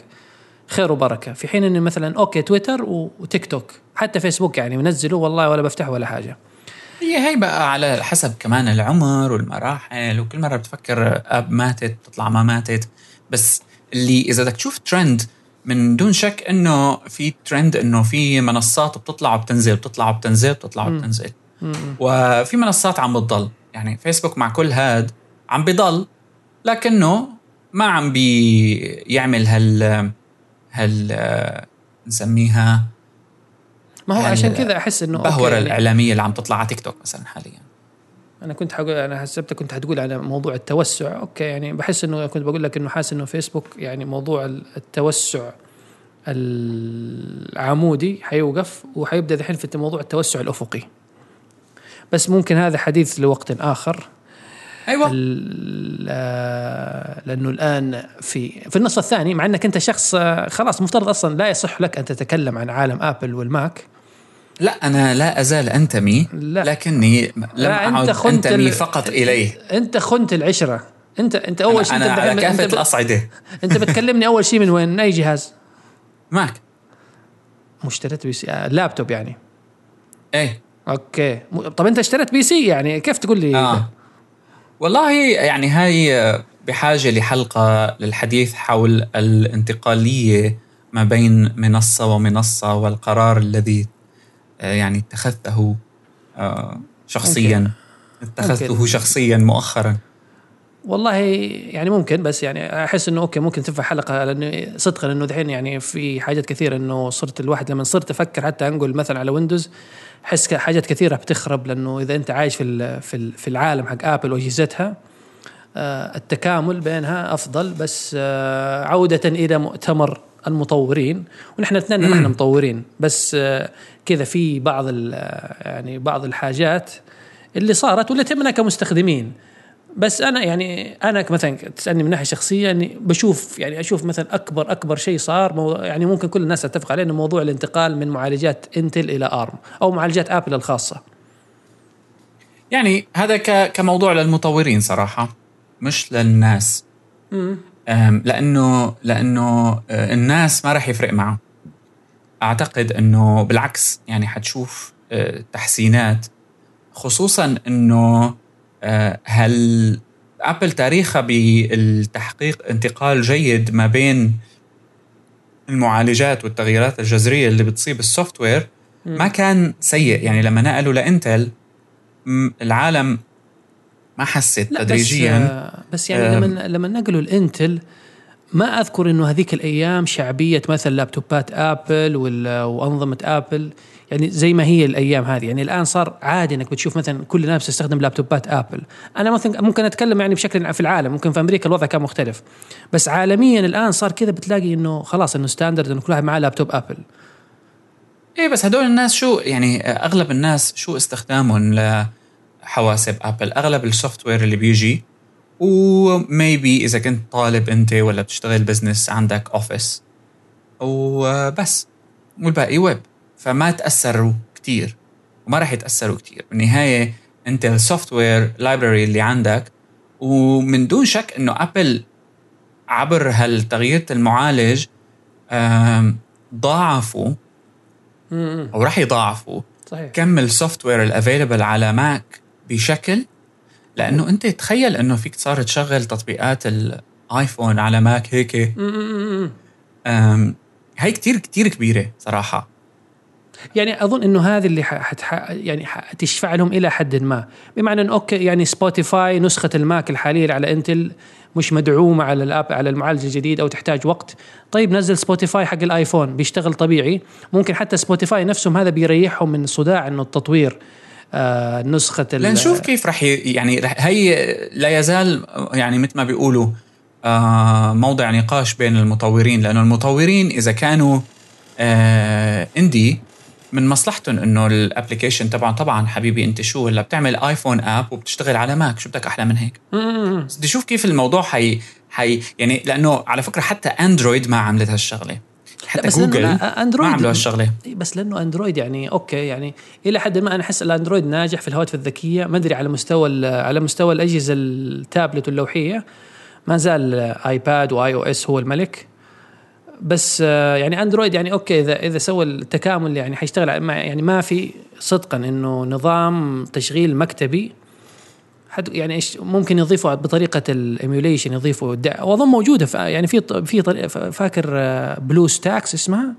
خير وبركة. في حين إنه مثلا okay تويتر وتيك توك حتى فيسبوك يعني منزله والله ولا بفتحه ولا حاجة. هي هي بقى على حسب كمان العمر والمراحل وكل مرة بتفكر app ماتت بتطلع ما ماتت بس اللي إذا بدك تشوف ترند من دون شك إنه في ترند إنه في منصات بتطلع وبتنزل بتطلع وبتنزل بتطلع. وبتنزل. وفي منصات عم بتضل يعني فيسبوك مع كل هاد عم بيضل لكنه ما عم بيعمل هال هال نسميها ما هو هل- عشان كذا أحس إنه يعني الإعلامية اللي عم تطلع على تيك توك مثلا حاليا. أنا كنت حقول أنا حسبتك كنت حتقول على موضوع التوسع. أوكي يعني بحس إنه كنت بقول لك إنه حاسس إنه فيسبوك يعني موضوع التوسع العمودي حيوقف وحيبدأ الحين في موضوع التوسع الأفقي. بس ممكن هذا حديث لوقت آخر. أيوه. لأنه الآن في في النص الثاني مع إنك أنت شخص خلاص مفترض أصلا لا يصح لك أن تتكلم عن عالم آبل والماك. لا أنا لا أزال أنتمي لا. لكني لم لا، أنت أعد أنتمي فقط إليه. أنت خنت العشرة. أنت أنت أول شيء أنا أنت على ب- الأصعدة. أنت بتكلمني أول شيء من وين؟ من أي جهاز؟ ماك. مشتريت PC آه لابتوب يعني. إيه. Okay. طب أنت اشتريت PC يعني؟ كيف تقول لي؟ آه. والله يعني هاي بحاجة لحلقة للحديث حول الانتقالية ما بين منصة ومنصة والقرار الذي آه، يعني اتخذته آه، شخصيا. اتخذته. شخصيا مؤخرا. والله يعني ممكن بس يعني أحس إنه okay ممكن تنفع حلقة لأنه صدقا إنه دحين يعني في حاجات كثيرة إنه صرت الواحد لما صرت أفكر حتى أنقل مثلا على ويندوز أحس حاجات كثيرة بتخرب لأنه إذا أنت عايش في في ال- في العالم حق ابل واجهزتها آه، التكامل بينها أفضل بس آه، عودة إلى مؤتمر المطورين ونحن نتمنى نحن مطورين بس آه، كذا في بعض ال- يعني بعض الحاجات اللي صارت واللي تهمنا كمستخدمين. بس أنا يعني أنا مثلا تسألني من ناحية شخصية اني بشوف يعني أشوف مثلا أكبر أكبر شيء صار مو يعني ممكن كل الناس تتفق عليه إنه موضوع الانتقال من معالجات إنتل إلى أرم أو معالجات آبل الخاصة. يعني هذا كموضوع للمطورين صراحة مش للناس. أم، لأنه لأنه آه، الناس ما راح يفرق معه. أعتقد إنه بالعكس يعني حتشوف آه، تحسينات. خصوصا إنه آه، هل أبل تاريخها بالتحقيق انتقال جيد ما بين المعالجات والتغييرات الجذرية اللي بتصيب ال software ما كان سيء. يعني لما نقلوا لإنتل العالم ما حست تدريجيا بس, آه، بس يعني. لما لما نقلوا الانتل ما أذكر إنه هذيك الأيام شعبية مثلا لابتوبات آبل وأنظمة آبل يعني زي ما هي الأيام هذه. يعني الآن صار عادي إنك بتشوف مثلا كل الناس تستخدم لابتوبات آبل. أنا مثلا ممكن أتكلم يعني بشكل في العالم ممكن في أمريكا الوضع كان مختلف. بس عالميا الآن صار كذا بتلاقي إنه خلاص إنه standard إنه كل واحد معاه لابتوب آبل. إيه بس هدول الناس شو يعني أغلب الناس شو استخدامهم لحواسب آبل؟ أغلب ال software اللي بيجي و maybe إذا كنت طالب أنت ولا بتشتغل business عندك اوفيس وبس والباقي ويب فما تأثروا كتير. وما راح يتأثروا كتير. بالنهاية أنت ال software library اللي عندك ومن دون شك إنه ابل عبر هالتغيير المعالج ضاعفوا أو راح يضاعفوا صحيح. كم ال software ال available على ماك بشكل لأنه أنت تخيل أنه فيك صار تشغل تطبيقات الايفون على ماك هيك. هي كتير كتير كبيرة صراحة. يعني أظن إنه هذه اللي حتح... يعني حتشفع لهم إلى حد ما. بمعنى إنه okay يعني سبوتيفاي نسخة الماك الحالية اللي على Intel مش مدعومة على ال app على المعالج الجديد أو تحتاج وقت. طيب نزل سبوتيفاي حق الآيفون بيشتغل طبيعي. ممكن حتى سبوتيفاي نفسهم هذا بيريحهم من صداع إنه التطوير. نسخة ال- لنشوف كيف رح ي... يعني رح هي لا يزال يعني مثل ما بيقولوا آه موضع نقاش بين المطورين لأنه المطورين إذا كانوا آه indie من مصلحتهم إنه ال application تبعهم طبعا حبيبي أنت شو ولا بتعمل ايفون app وبتشتغل على ماك شو بدك أحلى من هيك؟ بدي أشوف كيف الموضوع حي حي يعني لأنه على فكرة حتى اندرويد ما عملت هالشغلة. حتى بس لأنه جوجل لا، أندرويد. ما عملوا هالشغلة. بس لأنه أندرويد يعني okay يعني إلى حد ما أنا أحس الأندرويد ناجح في الهواتف الذكية. ما أدري على مستوى على مستوى الأجهزة التابلت واللوحيه ما زال آيباد و iOS هو الملك. بس آه، يعني أندرويد يعني okay إذا إذا سوى التكامل يعني حيشتغل يعني ما في صدقا إنه نظام تشغيل مكتبي يعني إيش ممكن يضيفوا بطريقة ال emulation يضيفوا وأظن موجودة. في يعني في في فاكر آه، بلو ستاكس اسمها؟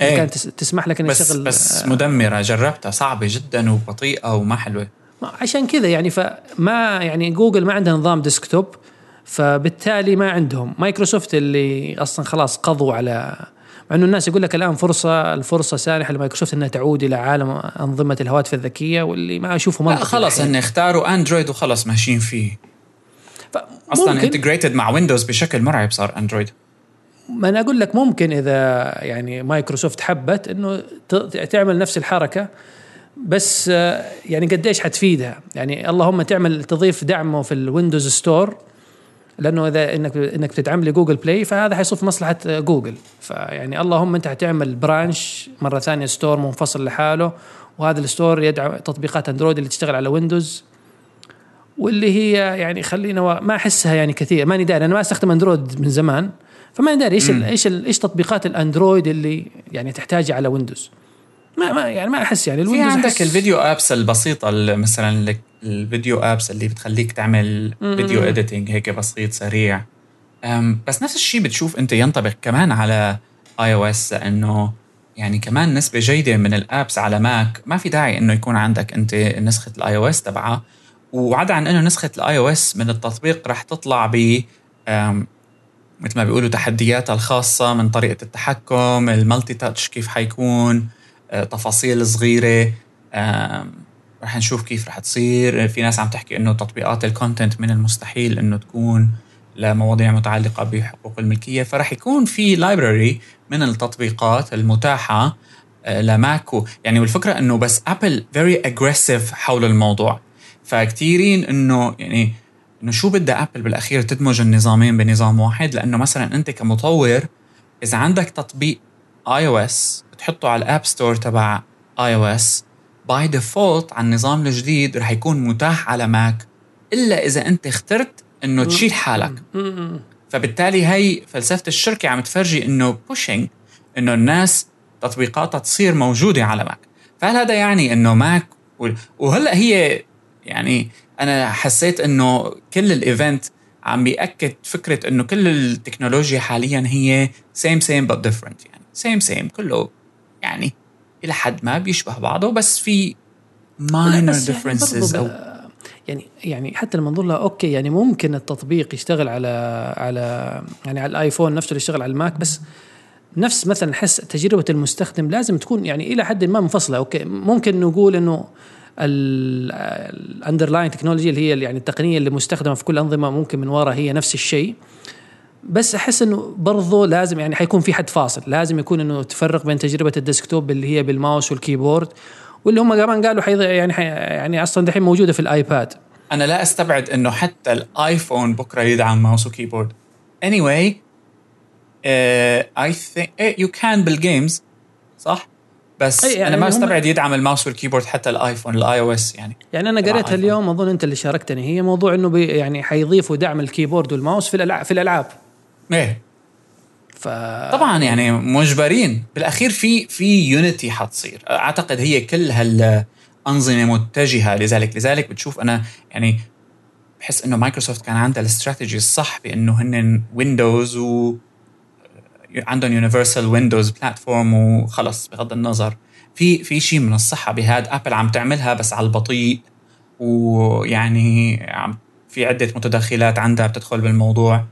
إيه. كانت تس- تسمح لك ان بس تشتغل بس آه، مدمرة جربتها صعبة جدا وبطيئة وما حلوة. عشان كذا يعني فما يعني جوجل ما عندها نظام desktop فبالتالي ما عندهم. مايكروسوفت اللي أصلا خلاص قضوا على مع إنه الناس يقول لك الآن فرصة الفرصة سانحة لمايكروسوفت إنها تعود إلى عالم أنظمة الهواتف الذكية واللي ما أشوفه لا خلص الحين. هن اختاروا اندرويد وخلص ماشيين فيه. أصلا integrated مع ويندوز بشكل مرعب صار اندرويد ما أنا أقول لك ممكن إذا يعني مايكروسوفت حبت إنه تعمل نفس الحركة بس آه، يعني قديش حتفيدها؟ يعني اللهم تعمل تضيف دعمه في الويندوز store لأنه إذا انك إنك بتدعم لي جوجل بلاي فهذا حيصير في مصلحة جوجل. فيعني اللهم أنت حتعمل branch مرة ثانية store منفصل لحاله وهذا ال store يدعم تطبيقات اندرويد اللي تشتغل على ويندوز واللي هي يعني خلينا و... ما أحسها يعني كثير ماني داري. أنا ما أستخدم اندرويد من زمان فماني داري إيش ال إيش ال إيش تطبيقات الاندرويد اللي يعني تحتاجها على ويندوز ما ما يعني ما أحس يعني في عندك ال video apps البسيطة مثلا ال video apps اللي بتخليك تعمل video editing هيك بسيط سريع. بس نفس الشيء بتشوف أنت ينطبق كمان على iOS لأنه يعني كمان نسبة جيدة من ال apps على ماك ما في داعي إنه يكون عندك أنت نسخة ال iOS تبعها. وعدا عن إنه نسخة ال iOS من التطبيق رح تطلع ب مثل ما بيقولوا تحدياتها الخاصة من طريقة التحكم ال multi-touch كيف حيكون آه، تفاصيل صغيرة رح نشوف كيف رح تصير. في ناس عم تحكي إنه تطبيقات ال content من المستحيل إنه تكون لمواضيع متعلقة بحقوق الملكية. فرح يكون في library من التطبيقات المتاحة آه، لماك أو. يعني والفكرة إنه بس ابل very aggressive حول الموضوع. فكتيرين إنه يعني إنه شو بدها ابل بالأخير تدمج النظامين بنظام واحد؟ لأنه مثلا أنت كمطور إذا عندك تطبيق iOS بتحطه على ال App Store تبع iOS by default على النظام الجديد رح يكون متاح على ماك إلا إذا أنت اخترت إنه تشيل حالك. فبالتالي هي فلسفة الشركة عم تفرجي إنه pushing إنه الناس تطبيقاتها تصير موجودة على ماك فهل هذا يعني إنه ماك وهلأ هي يعني أنا حسيت إنه كل ال event عم بيأكد فكرة إنه كل التكنولوجيا حاليا هي same same but different يعني. same same كله يعني إلى حد ما بيشبه بعضه بس في minor differences يعني أو يعني يعني حتى لما ننظر لها okay يعني ممكن التطبيق يشتغل على على يعني على الآيفون نفسه اللي يشتغل على الماك بس نفس مثلا نحس تجربة المستخدم لازم تكون يعني إلى حد ما منفصلة. okay ممكن نقول إنه ال underlying technology اللي هي يعني التقنية اللي مستخدمة في كل الانظمه ممكن من وراء هي نفس الشيء. بس أحس إنه برضه لازم يعني حيكون في حد فاصل. لازم يكون إنه تفرق بين تجربة ال desktop اللي هي بالماوس وال keyboard واللي هم كمان قالوا حي يعني حي يعني أصلا دحين موجودة في الآيباد. أنا لا أستبعد إنه حتى الآيفون بكرة يدعم mouse و keyboard. Anyway I think you can بال games صح؟ بس يعني أنا ما أستبعد يدعم ال mouse وال keyboard حتى الآيفون ال iOS يعني. يعني أنا قريتها اليوم أظن أنت اللي شاركتني هي موضوع إنه يعني حيضيفوا دعم ال keyboard وال mouse في الالعاب في الألعاب. إيه. ف... طبعا يعني مجبرين. بالأخير في في يونيتي حتصير. أعتقد هي كل هالأنظمة متجهة لذلك. لذلك بتشوف أنا يعني بحس إنه مايكروسوفت كان عندها الاستراتيجي الصح بأنه هن ويندوز و عندهم Universal Windows Platform وخلص بغض النظر. في في شيء من الصحة بهذا ابل عم تعملها بس على البطيء ويعني عم في عدة متدخلات عندها بتدخل بالموضوع.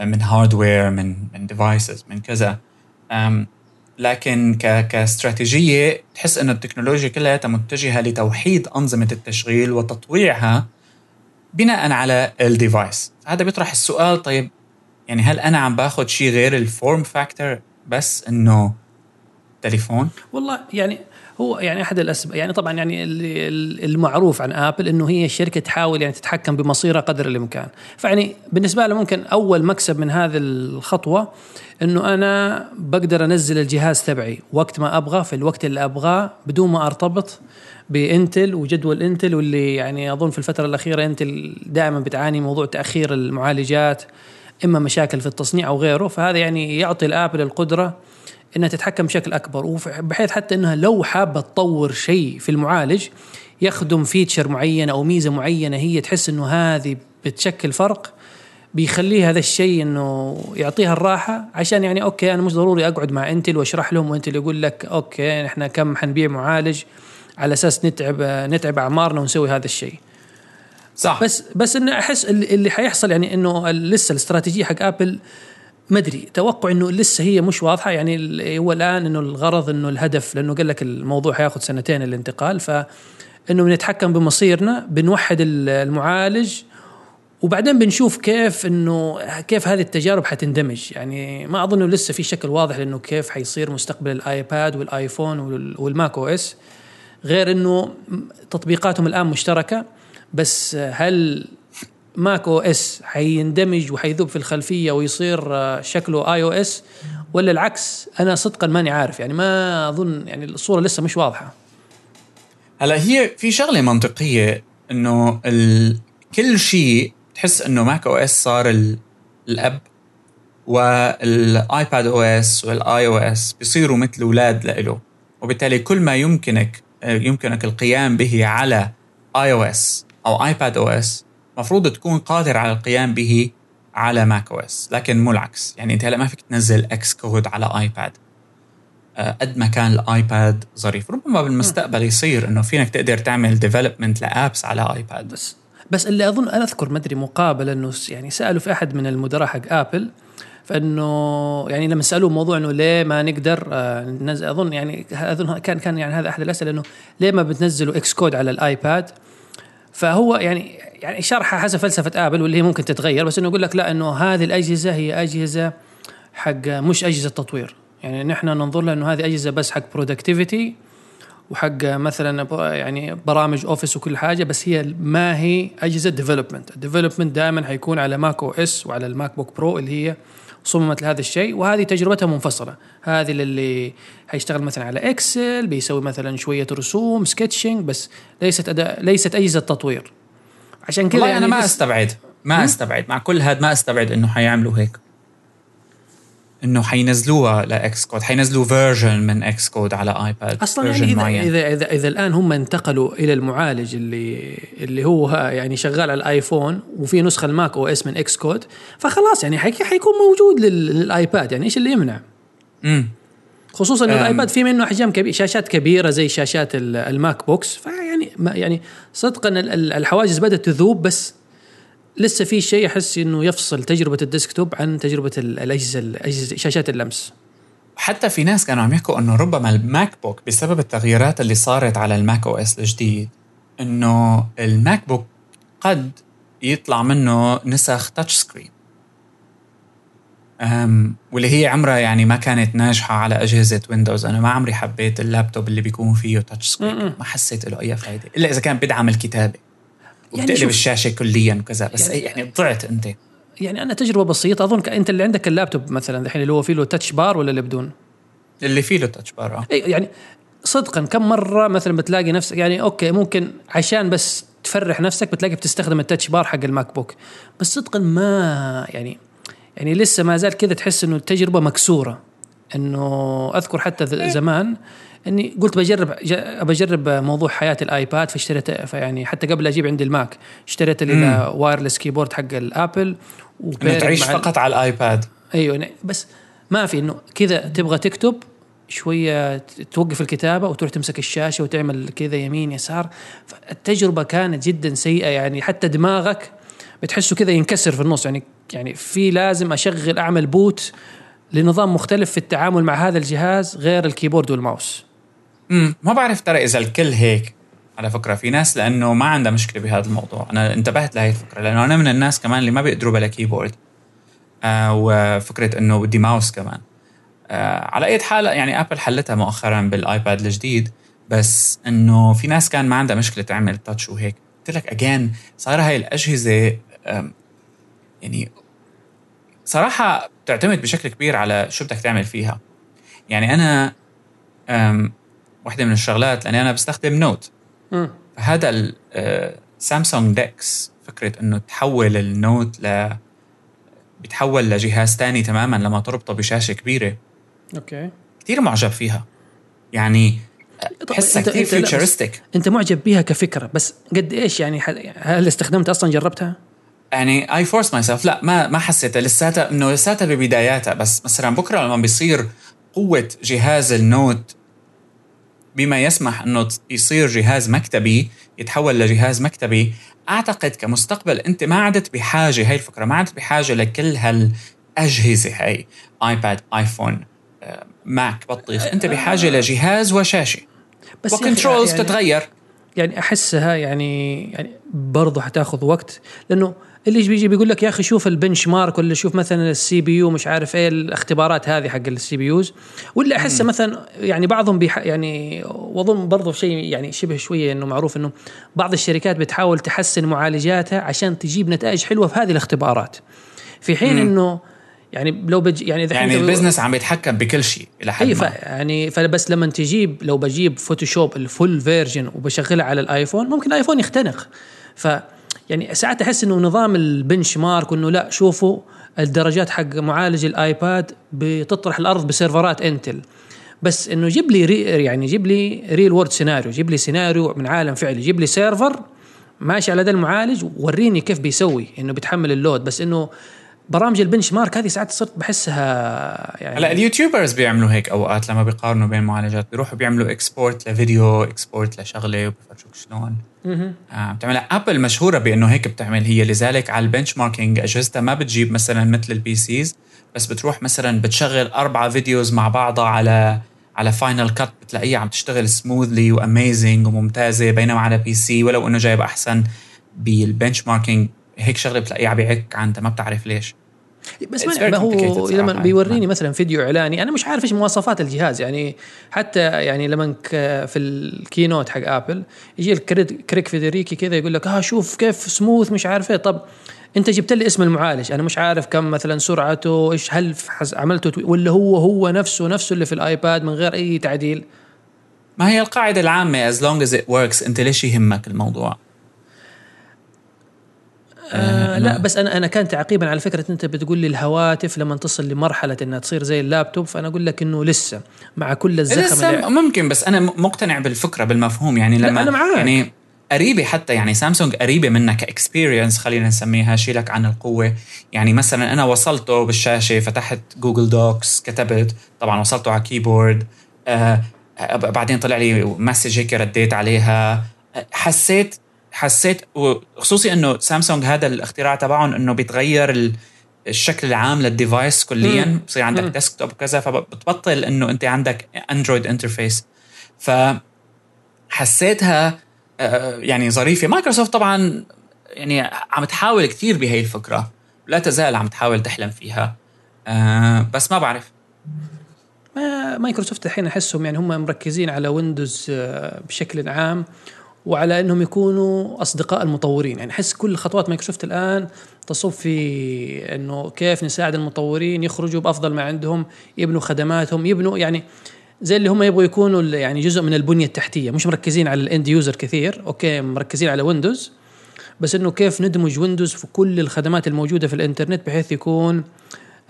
من hardware من من devices من كذا. لكن ك كاستراتيجية تحس إنه التكنولوجيا كلها متجهة لتوحيد أنظمة التشغيل وتطويعها بناء على ال device هذا بيطرح السؤال طيب يعني هل أنا عم باخذ شيء غير ال form factor بس إنه تليفون؟ والله يعني هو يعني أحد الاسباب يعني طبعا يعني المعروف عن آبل إنه هي شركة تحاول يعني تتحكم بمصيرها قدر الإمكان. فيعني بالنسبة له ممكن أول مكسب من هذه الخطوة إنه أنا بقدر أنزل الجهاز تبعي وقت ما أبغى في الوقت اللي أبغاه بدون ما أرتبط بإنتل وجدول إنتل واللي يعني أظن في الفترة الأخيرة إنتل دائما بتعاني موضوع تأخير المعالجات. إما مشاكل في التصنيع أو غيره فهذا يعني يعطي الابل القدره إنها تتحكم بشكل أكبر بحيث حتى إنها لو حابة تطور شيء في المعالج يخدم feature معينة أو ميزة معينة هي تحس إنه هذه بتشكل فرق بيخليه هذا الشيء إنه يعطيها الراحة عشان يعني okay أنا مش ضروري أقعد مع إنتل وأشرح لهم وإنتل يقول لك okay إحنا كم حنبيع معالج على أساس نتعب نتعب أعمارنا ونسوي هذا الشيء. صح. بس بس إنه أحس اللي حيحصل يعني إنه لسه الاستراتيجية حق آبل ما أدري توقع إنه لسه هي مش واضحة. يعني هو الآن إنه الغرض إنه الهدف لأنه قال لك الموضوع حياخذ سنتين الانتقال ف إنه بنتحكم بمصيرنا بنوحد المعالج وبعدين بنشوف كيف إنه كيف هذه التجارب حتندمج. يعني ما أظن لسه في شكل واضح لإنه كيف حيصير مستقبل الآيباد والآيفون وال macOS غير إنه تطبيقاتهم الآن مشتركة. بس هل macOS حيندمج وحيذوب في الخلفية ويصير آه، شكله iOS؟ ولا العكس أنا صدقا ماني عارف يعني ما أظن يعني الصورة لسه مش واضحة. هلا هي في شغلة منطقية إنه ال... كل شيء تحس إنه macOS صار ال- الأب وال iPadOS وال iOS بيصيروا مثل أولاد لإله. وبالتالي كل ما يمكنك يمكنك القيام به على آي أو إس أو آيباد أو إس المفروض تكون قادر على القيام به على macOS لكن مو العكس. يعني أنت هلأ ما فيك تنزل Xcode على آيباد. آه، قد ما كان الآيباد ظريف. ربما بالمستقبل يصير إنه فينك تقدر تعمل development ل apps على آيباد. بس بس اللي أظن أنا أذكر ما أدري مقابله إنه يعني سألوا في أحد من المدراء حق آبل فإنه يعني لما سألوه موضوع إنه ليه ما نقدر آه، ننزل أظن يعني أظن كان كان يعني هذا أحد الأسئلة إنه ليه ما بتنزلوا Xcode على الآيباد؟ فهو يعني يعني شرحه حسب فلسفة آبل واللي هي ممكن تتغير بس إنه يقول لك لا إنه هذه الأجهزة هي أجهزة حق مش أجهزة تطوير. يعني نحن ننظر لها إنه هذه أجهزة بس حق productivity وحق مثلا يعني برامج Office وكل حاجة بس هي ما هي أجهزة development، ال development دائما حيكون على macOS وعلى ال MacBook Pro اللي هي صممت لهذا الشيء وهذه تجربتها منفصلة، هذه اللي حيشتغل مثلا على Excel بيسوي مثلا شوية رسوم sketching بس ليست أداء ليست أجهزة تطوير. عشان كذا يعني أنا ما أستبعد. ما أستبعد. مع كل هذا ما أستبعد إنه حيعملوا هيك. إنه حينزلوها ل Xcode حينزلوا version من Xcode على ايباد أصلا يعني معين. اذا اذا إذا الآن هم انتقلوا إلى المعالج اللي اللي هو يعني شغال على الآيفون وفي نسخة ال macOS من Xcode فخلاص يعني حيك- حيكون موجود لل- للآيباد يعني إيش اللي يمنع؟ امم خصوصا إنه. الآيباد في منه أحجام كبيره شاشات كبيرة زي شاشات ال- ال MacBooks فيعني يعني صدقا ال- ال- الحواجز بدأت تذوب بس لسه في شيء أحس إنه يفصل تجربة ال desktop عن تجربة ال- الأجهزة الاجهزه شاشات اللمس. حتى في ناس كانوا عم يحكوا إنه ربما ال MacBook بسبب التغييرات اللي صارت على ال macOS الجديد إنه ال MacBook قد يطلع منه نسخ touch screen أم واللي هي عمرها يعني ما كانت ناجحة على أجهزة Windows أنا ما عمري حبيت اللابتوب اللي بيكون فيه touch screen. ما حسيت له أي فايدة. إلا إذا كان بدعم الكتابة. وبتقلب شوف- الشاشة كليا وكذا بس يعني- يعني, يعني ضعت أنت يعني أنا تجربة بسيطة أظن أنت اللي عندك اللابتوب مثلا الحين اللي هو فيه له Touch Bar ولا اللي بدون؟ اللي فيه له Touch Bar. إي يعني صدقا كم مرة مثلا بتلاقي نفسك يعني okay ممكن عشان بس تفرح نفسك بتلاقي بتستخدم ال Touch Bar حق ال MacBook بس صدقا ما يعني يعني لسه ما زال كذا تحس إنه التجربة مكسورة إنه أذكر حتى ذ- زمان إني قلت بجرب بجرب موضوع حياة الآيباد فاشتريت يعني حتى قبل أجيب عندي الماك اشتريت لي wireless keyboard حق الآبل تعيش فقط على الآيباد. أيوه يعني بس ما في إنه كذا تبغى تكتب شوية توقف الكتابة وتروح تمسك الشاشة وتعمل كذا يمين يسار. التجربه كانت جدا سيئة يعني حتى دماغك بتحسه كذا ينكسر في النص. يعني يعني في لازم أشغل أعمل boot لنظام مختلف في التعامل مع هذا الجهاز غير ال keyboard وال mouse. امم ما بعرف ترى إذا الكل هيك على فكرة في ناس لأنه ما عندها مشكلة بهذا الموضوع. أنا انتبهت لهي الفكرة لأنه أنا من الناس كمان اللي ما بيقدروا بلا keyboard آه وفكرة إنه بدي ماوس كمان. آه على أي حال يعني ابل حلتها مؤخرا بالآيباد الجديد بس إنه في ناس كان ما عندها مشكلة تعمل touch وهيك. قلت لك again صار هاي الأجهزة يعني صراحة بتعتمد بشكل كبير على شو بدك تعمل فيها. يعني أنا أم واحدة من الشغلات لأني أنا بستخدم Note مم. هذا ال Samsung DeX فكرة إنه تحول ال Note ل بيتحول لجهاز تاني تماما لما تربطه بشاشة كبيرة. okay. كثير معجب فيها. يعني بحسها أنت- كثير futuristic أنت معجب بيها كفكرة بس قد إيش يعني؟ هل استخدمت أصلا جربتها؟ يعني I force myself لا ما ما حسيتها. لساتها إنه لساتها ببداياتها بس مثلا بكرة لما بيصير قوة جهاز النوت بما يسمح أنه يصير جهاز مكتبي يتحول لجهاز مكتبي أعتقد كمستقبل أنت ما عدت بحاجة هاي الفكرة ما عدت بحاجة لكل هالأجهزة هاي ايباد ايفون آه، ماك بطيخ أنت بحاجة لجهاز وشاشة. بس و controls يعني- تتغير. يعني أحسها يعني يعني برضه حتاخذ وقت لأنه اللي يجي بيجي بيقول لك يا أخي شوف ال benchmark ولا شوف مثلا ال CPU مش عارف إيه الاختبارات هذه حق ال CPUs. ولا احسه مثلا يعني بعضهم بيح يعني وأظن برضه شيء يعني شبه شوية إنه معروف إنه بعض الشركات بتحاول تحسن معالجاتها عشان تجيب نتائج حلوة في هذه الاختبارات. في حين إنه يعني لو بج يعني إذا يعني ال business عم يتحكم بكل شيء إلى حد ما. ف- يعني فبس لما تجيب لو بجيب فوتوشوب ال full version وبشغلها على الآيفون ممكن الآيفون يختنق. ف يعني ساعات أحس إنه نظام ال benchmark انه لا شوفوا الدرجات حق معالج الآيباد بتطرح الأرض بسيرفرات إنتل. بس إنه جيب لي ري يعني جيب لي real world scenario جيب لي سيناريو من عالم فعلي جيب لي server ماشي على ذا المعالج وريني كيف بيسوي إنه بيتحمل ال load. بس إنه برامج ال benchmark هذه ساعات صرت بحسها يعني هلا اليوتيوبرز بيعملوا هيك أوقات لما بيقارنوا بين معالجات بيروحوا بيعملوا export لفيديو export لشغلة وبيفرجوك شلون. آه بتعملها. ابل مشهورة بإنه هيك بتعمل هي لذلك على ال benchmarking أجهزتها ما بتجيب مثلا مثل ال PCs بس بتروح مثلا بتشغل اربعه videos مع بعضها على على فاينل كات بتلاقيها عم تشتغل smoothly و amazing وممتازة بينما على PC ولو إنه جايب أحسن بال benchmarking عهيك شغلة بتلاقيه عم بيعك عنده ما بتعرف ليش. بس ما هو لما بيوريني مثلا فيديو إعلاني أنا مش عارف إيش مواصفات الجهاز يعني حتى يعني لما في ال keynote حق آبل يجي الكريج فيدريجي كذا يقول لك ها شوف كيف سموث مش عارف إيه. طب أنت جبت لي اسم المعالج أنا مش عارف كم مثلا سرعته إيش هل عملته ولا هو هو نفسه نفسه اللي في الآيباد من غير أي تعديل. ما هي القاعدة العامة as long as it works أنت ليش يهمك الموضوع؟ آه لا بس أنا أنا كان تعقيبا على فكرة أنت بتقول لي الهواتف لما تصل لمرحلة إنها تصير زي اللابتوب فأنا أقول لك إنه لسه مع كل الزخم لسه اللي ممكن بس أنا مقتنع بالفكرة بالمفهوم. يعني لما أنا معاك. يعني قريبة حتى يعني سامسونج قريبة منك ك experience خلينا نسميها شيلك عن القوة. يعني مثلا أنا وصلته بالشاشة فتحت جوجل دوكس كتبت طبعا وصلته على keyboard. آه بعدين طلع لي message هيك رديت عليها. حسيت حسيت وخصوصي إنه سامسونج هذا الاختراع تبعهم إنه بيتغير الشكل العام لل device كليا. بصير عندك desktop وكذا فبتبطل إنه أنت عندك اندرويد interface فحسيتها آه، يعني ظريفة. مايكروسوفت طبعا يعني عم تحاول كثير بهي الفكرة. لا تزال عم تحاول تحلم فيها. آه، بس ما بعرف. ما مايكروسوفت الحين أحسهم يعني هم مركزين على ويندوز آه، بشكل عام. وعلى إنهم يكونوا أصدقاء المطورين. يعني احس كل خطوات مايكروسوفت الآن تصب في إنه كيف نساعد المطورين يخرجوا بأفضل ما عندهم يبنوا خدماتهم يبنوا يعني زي اللي هم يبغوا يكونوا يعني جزء من البنية التحتية. مش مركزين على ال end user كثير okay مركزين على ويندوز بس إنه كيف ندمج ويندوز في كل الخدمات الموجودة في الإنترنت بحيث يكون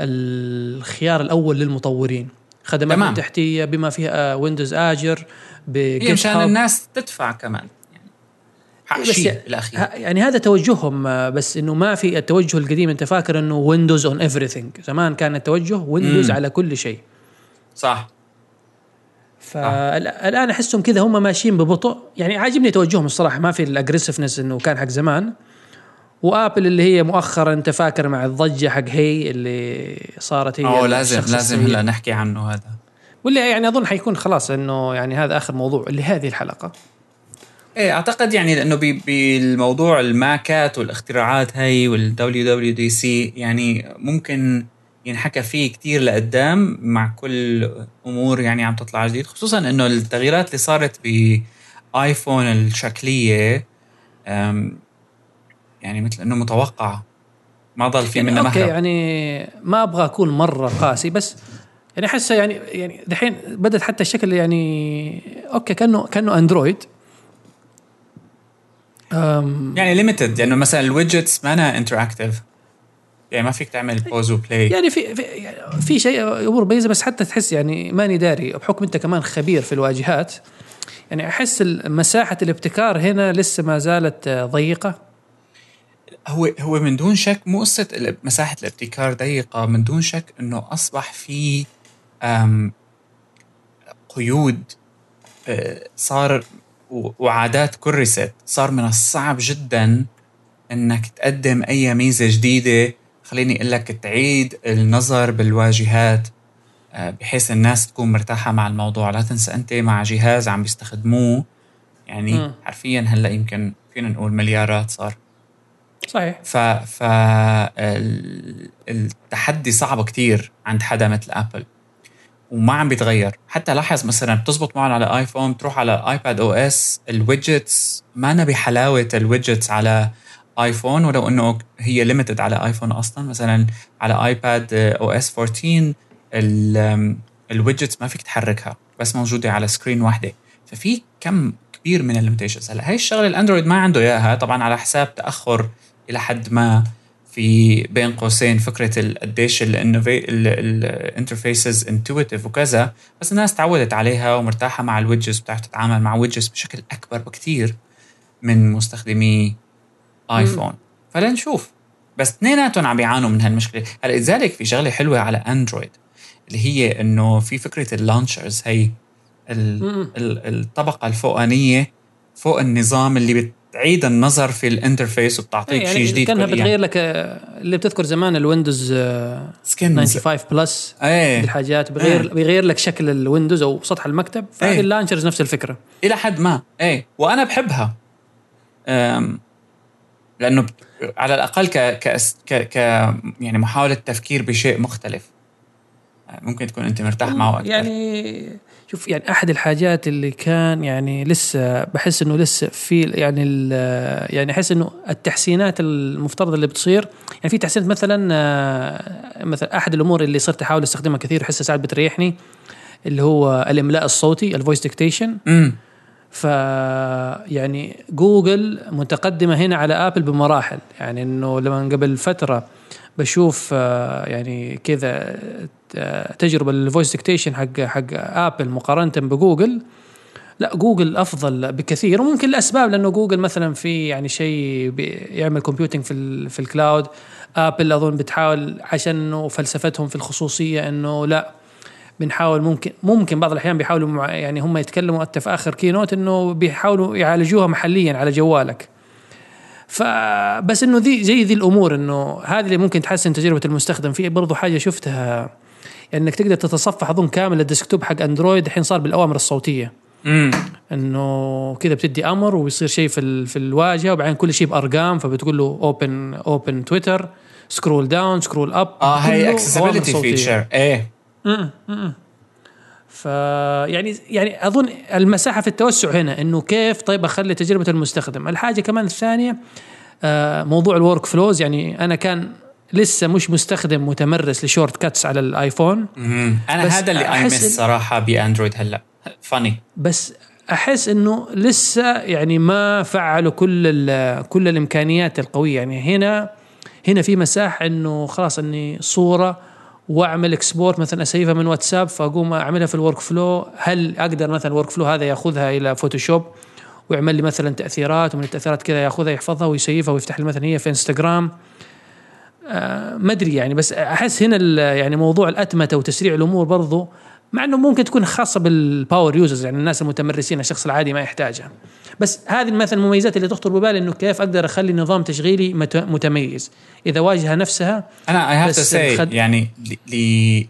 الخيار الأول للمطورين. خدمات تمام. تحتية بما فيها ويندوز آجر مشان الناس تدفع كمان. شيء الاخير يعني هذا توجههم بس إنه ما في التوجه القديم. أنت فاكر إنه ويندوز on everything زمان كان التوجه ويندوز على كل شيء. صح. فالان أحسهم كذا هم ماشيين ببطء. يعني عاجبني توجههم الصراحة ما في ال aggressiveness إنه كان حق زمان. وآبل اللي هي مؤخرا أنت فاكر مع الضجة حق هي اللي صارت هي آه لازم لازم هلا نحكي عنه هذا. واللي يعني أظن حيكون خلاص إنه يعني هذا آخر موضوع لهذه الحلقة. إيه أعتقد يعني لأنه بالموضوع الماكات والاختراعات هاي وال WWDC يعني ممكن ينحكى فيه كتير لقدام مع كل أمور يعني عم تطلع جديد خصوصا إنه التغييرات اللي صارت بايفون الشكلية يعني مثل إنه متوقعه ما ضل في يعني منها okay يعني ما أبغى اكون مرة قاسي بس يعني احسه يعني يعني دحين بدت حتى الشكل يعني okay كأنه كأنه أندرويد. يعني limited يعني مثلا ال widgets ما interactive يعني ما فيك تعمل pause و play يعني في في, يعني في شيء أمور basic بس حتى تحس يعني ماني داري بحكم أنت كمان خبير في الواجهات. يعني أحس مساحة الابتكار هنا لسه ما زالت ضيقة. هو هو من دون شك مو قصة مساحة الابتكار ضيقة من دون شك إنه أصبح في قيود آه، صار وعادات كرست صار من الصعب جدا إنك تقدم أي ميزة جديدة. خليني أقول لك تعيد النظر بالواجهات آه، بحيث الناس تكون مرتاحة مع الموضوع. لا تنسى أنت مع جهاز عم بيستخدموه. يعني م. حرفيا هلأ يمكن فينا نقول مليارات صار. صحيح. ف ف التحدي صعب كتير عند حدا مثل ابل وما عم بيتغير. حتى لاحظ مثلا بتزبط معهم على ايفون تروح على ايباد OS ال widgets ما بحلاوة ال widgets على ايفون ولو إنه هي limited على ايفون أصلا. مثلا على iPad OS 14 ال widgets ما فيك تحركها بس موجودة على screen واحدة. ففي كم كبير من ال limitations هلا هي الشغلة الأندرويد ما عنده إياها. طبعا على حساب تأخر إلى حد ما. في بين قوسين فكرة قديش ال interfaces intuitive وكذا بس الناس تعودت عليها ومرتاحة مع ال widgets بتعرف تتعامل مع widgets بشكل أكبر بكثير من مستخدمي ايفون فلنشوف بس اثنيناتهم عم بيعانوا من هالمشكلة. هلا لذلك في شغلة حلوة على اندرويد اللي هي إنه في فكرة ال launchers هي الطبقة الفوقانية فوق النظام اللي بتعيد النظر في ال interface وبتعطيك يعني شيء جديد كانها بتغير لك اللي بتذكر زمان ال Windows 95 Plus إيه. الحاجات بغير إيه. بيغير لك شكل ال Windows أو سطح المكتب فهذه إيه. ال launchers نفس الفكرة. إلى حد ما إيه. وأنا بحبها. لأنه على الأقل ك ك ك يعني محاولة تفكير بشيء مختلف. ممكن تكون أنت مرتاح معه أكثر. يعني شوف يعني أحد الحاجات اللي كان يعني لسه بحس إنه لسه في يعني يعني أحس إنه التحسينات المفترضة اللي بتصير يعني في تحسينات مثلا آه، مثلا أحد الأمور اللي صرت أحاول أستخدمها كثير احسها ساعات بتريحني اللي هو الإملاء الصوتي ال voice dictation ف يعني جوجل متقدمة هنا على آبل بمراحل يعني إنه لما قبل فترة بشوف آه، يعني كذا تجربة لل voice dictation حق حق ابل مقارنة بجوجل. لا جوجل أفضل بكثير وممكن الاسباب لأنه جوجل مثلا في يعني شيء يعمل computing في في ال cloud ابل أظن بتحاول عشان فلسفتهم في الخصوصية إنه لا بنحاول ممكن ممكن بعض الأحيان بيحاولوا يعني هم يتكلموا حتى في آخر keynote إنه بيحاولوا يعالجوها محليا على جوالك فبس إنه ذي زي ذي الأمور إنه هذه اللي ممكن تحسن تجربة المستخدم. في برضو حاجة شفتها إنك تقدر تتصفح أظن كامل ال desktop حق أندرويد الحين صار بالأوامر الصوتية. امم إنه كذا بتدي أمر وبيصير شيء في في الواجهة وبعدين كل شيء بأرقام فبتقول له open open Twitter scroll down scroll up آه هي accessibility feature إيه. امم ف يعني يعني أظن المساحة في التوسع هنا إنه كيف؟ طيب أخلي تجربة المستخدم. الحاجة كمان الثانية آه، موضوع ال workflows يعني أنا كان لسه مش مستخدم متمرس ل Shortcuts على الآيفون. أنا هذا اللي I miss صراحة بأندرويد هلا. فاني بس أحس إنه لسه يعني ما فعلوا كل كل الإمكانيات القوية. يعني هنا هنا في مساحة إنه خلاص إني صورة وأعمل export مثلا أ save ها من واتساب فأقوم أعملها في ال workflow هل أقدر مثلا ال workflow هذا يأخذها إلى فوتوشوب ويعمل لي مثلا تأثيرات ومن التأثيرات كذا يأخذها يحفظها وي save ها ويفتح لي مثلا هي في انستغرام ما أدري يعني بس أحس هنا يعني موضوع الأتمتة وتسريع الأمور برضو مع إنه ممكن تكون خاصة بال power users يعني الناس المتمرسين الشخص العادي ما يحتاجها. بس هذه مثلا المميزات اللي تخطر ببالي إنه كيف أقدر أخلي نظام تشغيلي متميز. إذا واجهة نفسها أنا I have to say يعني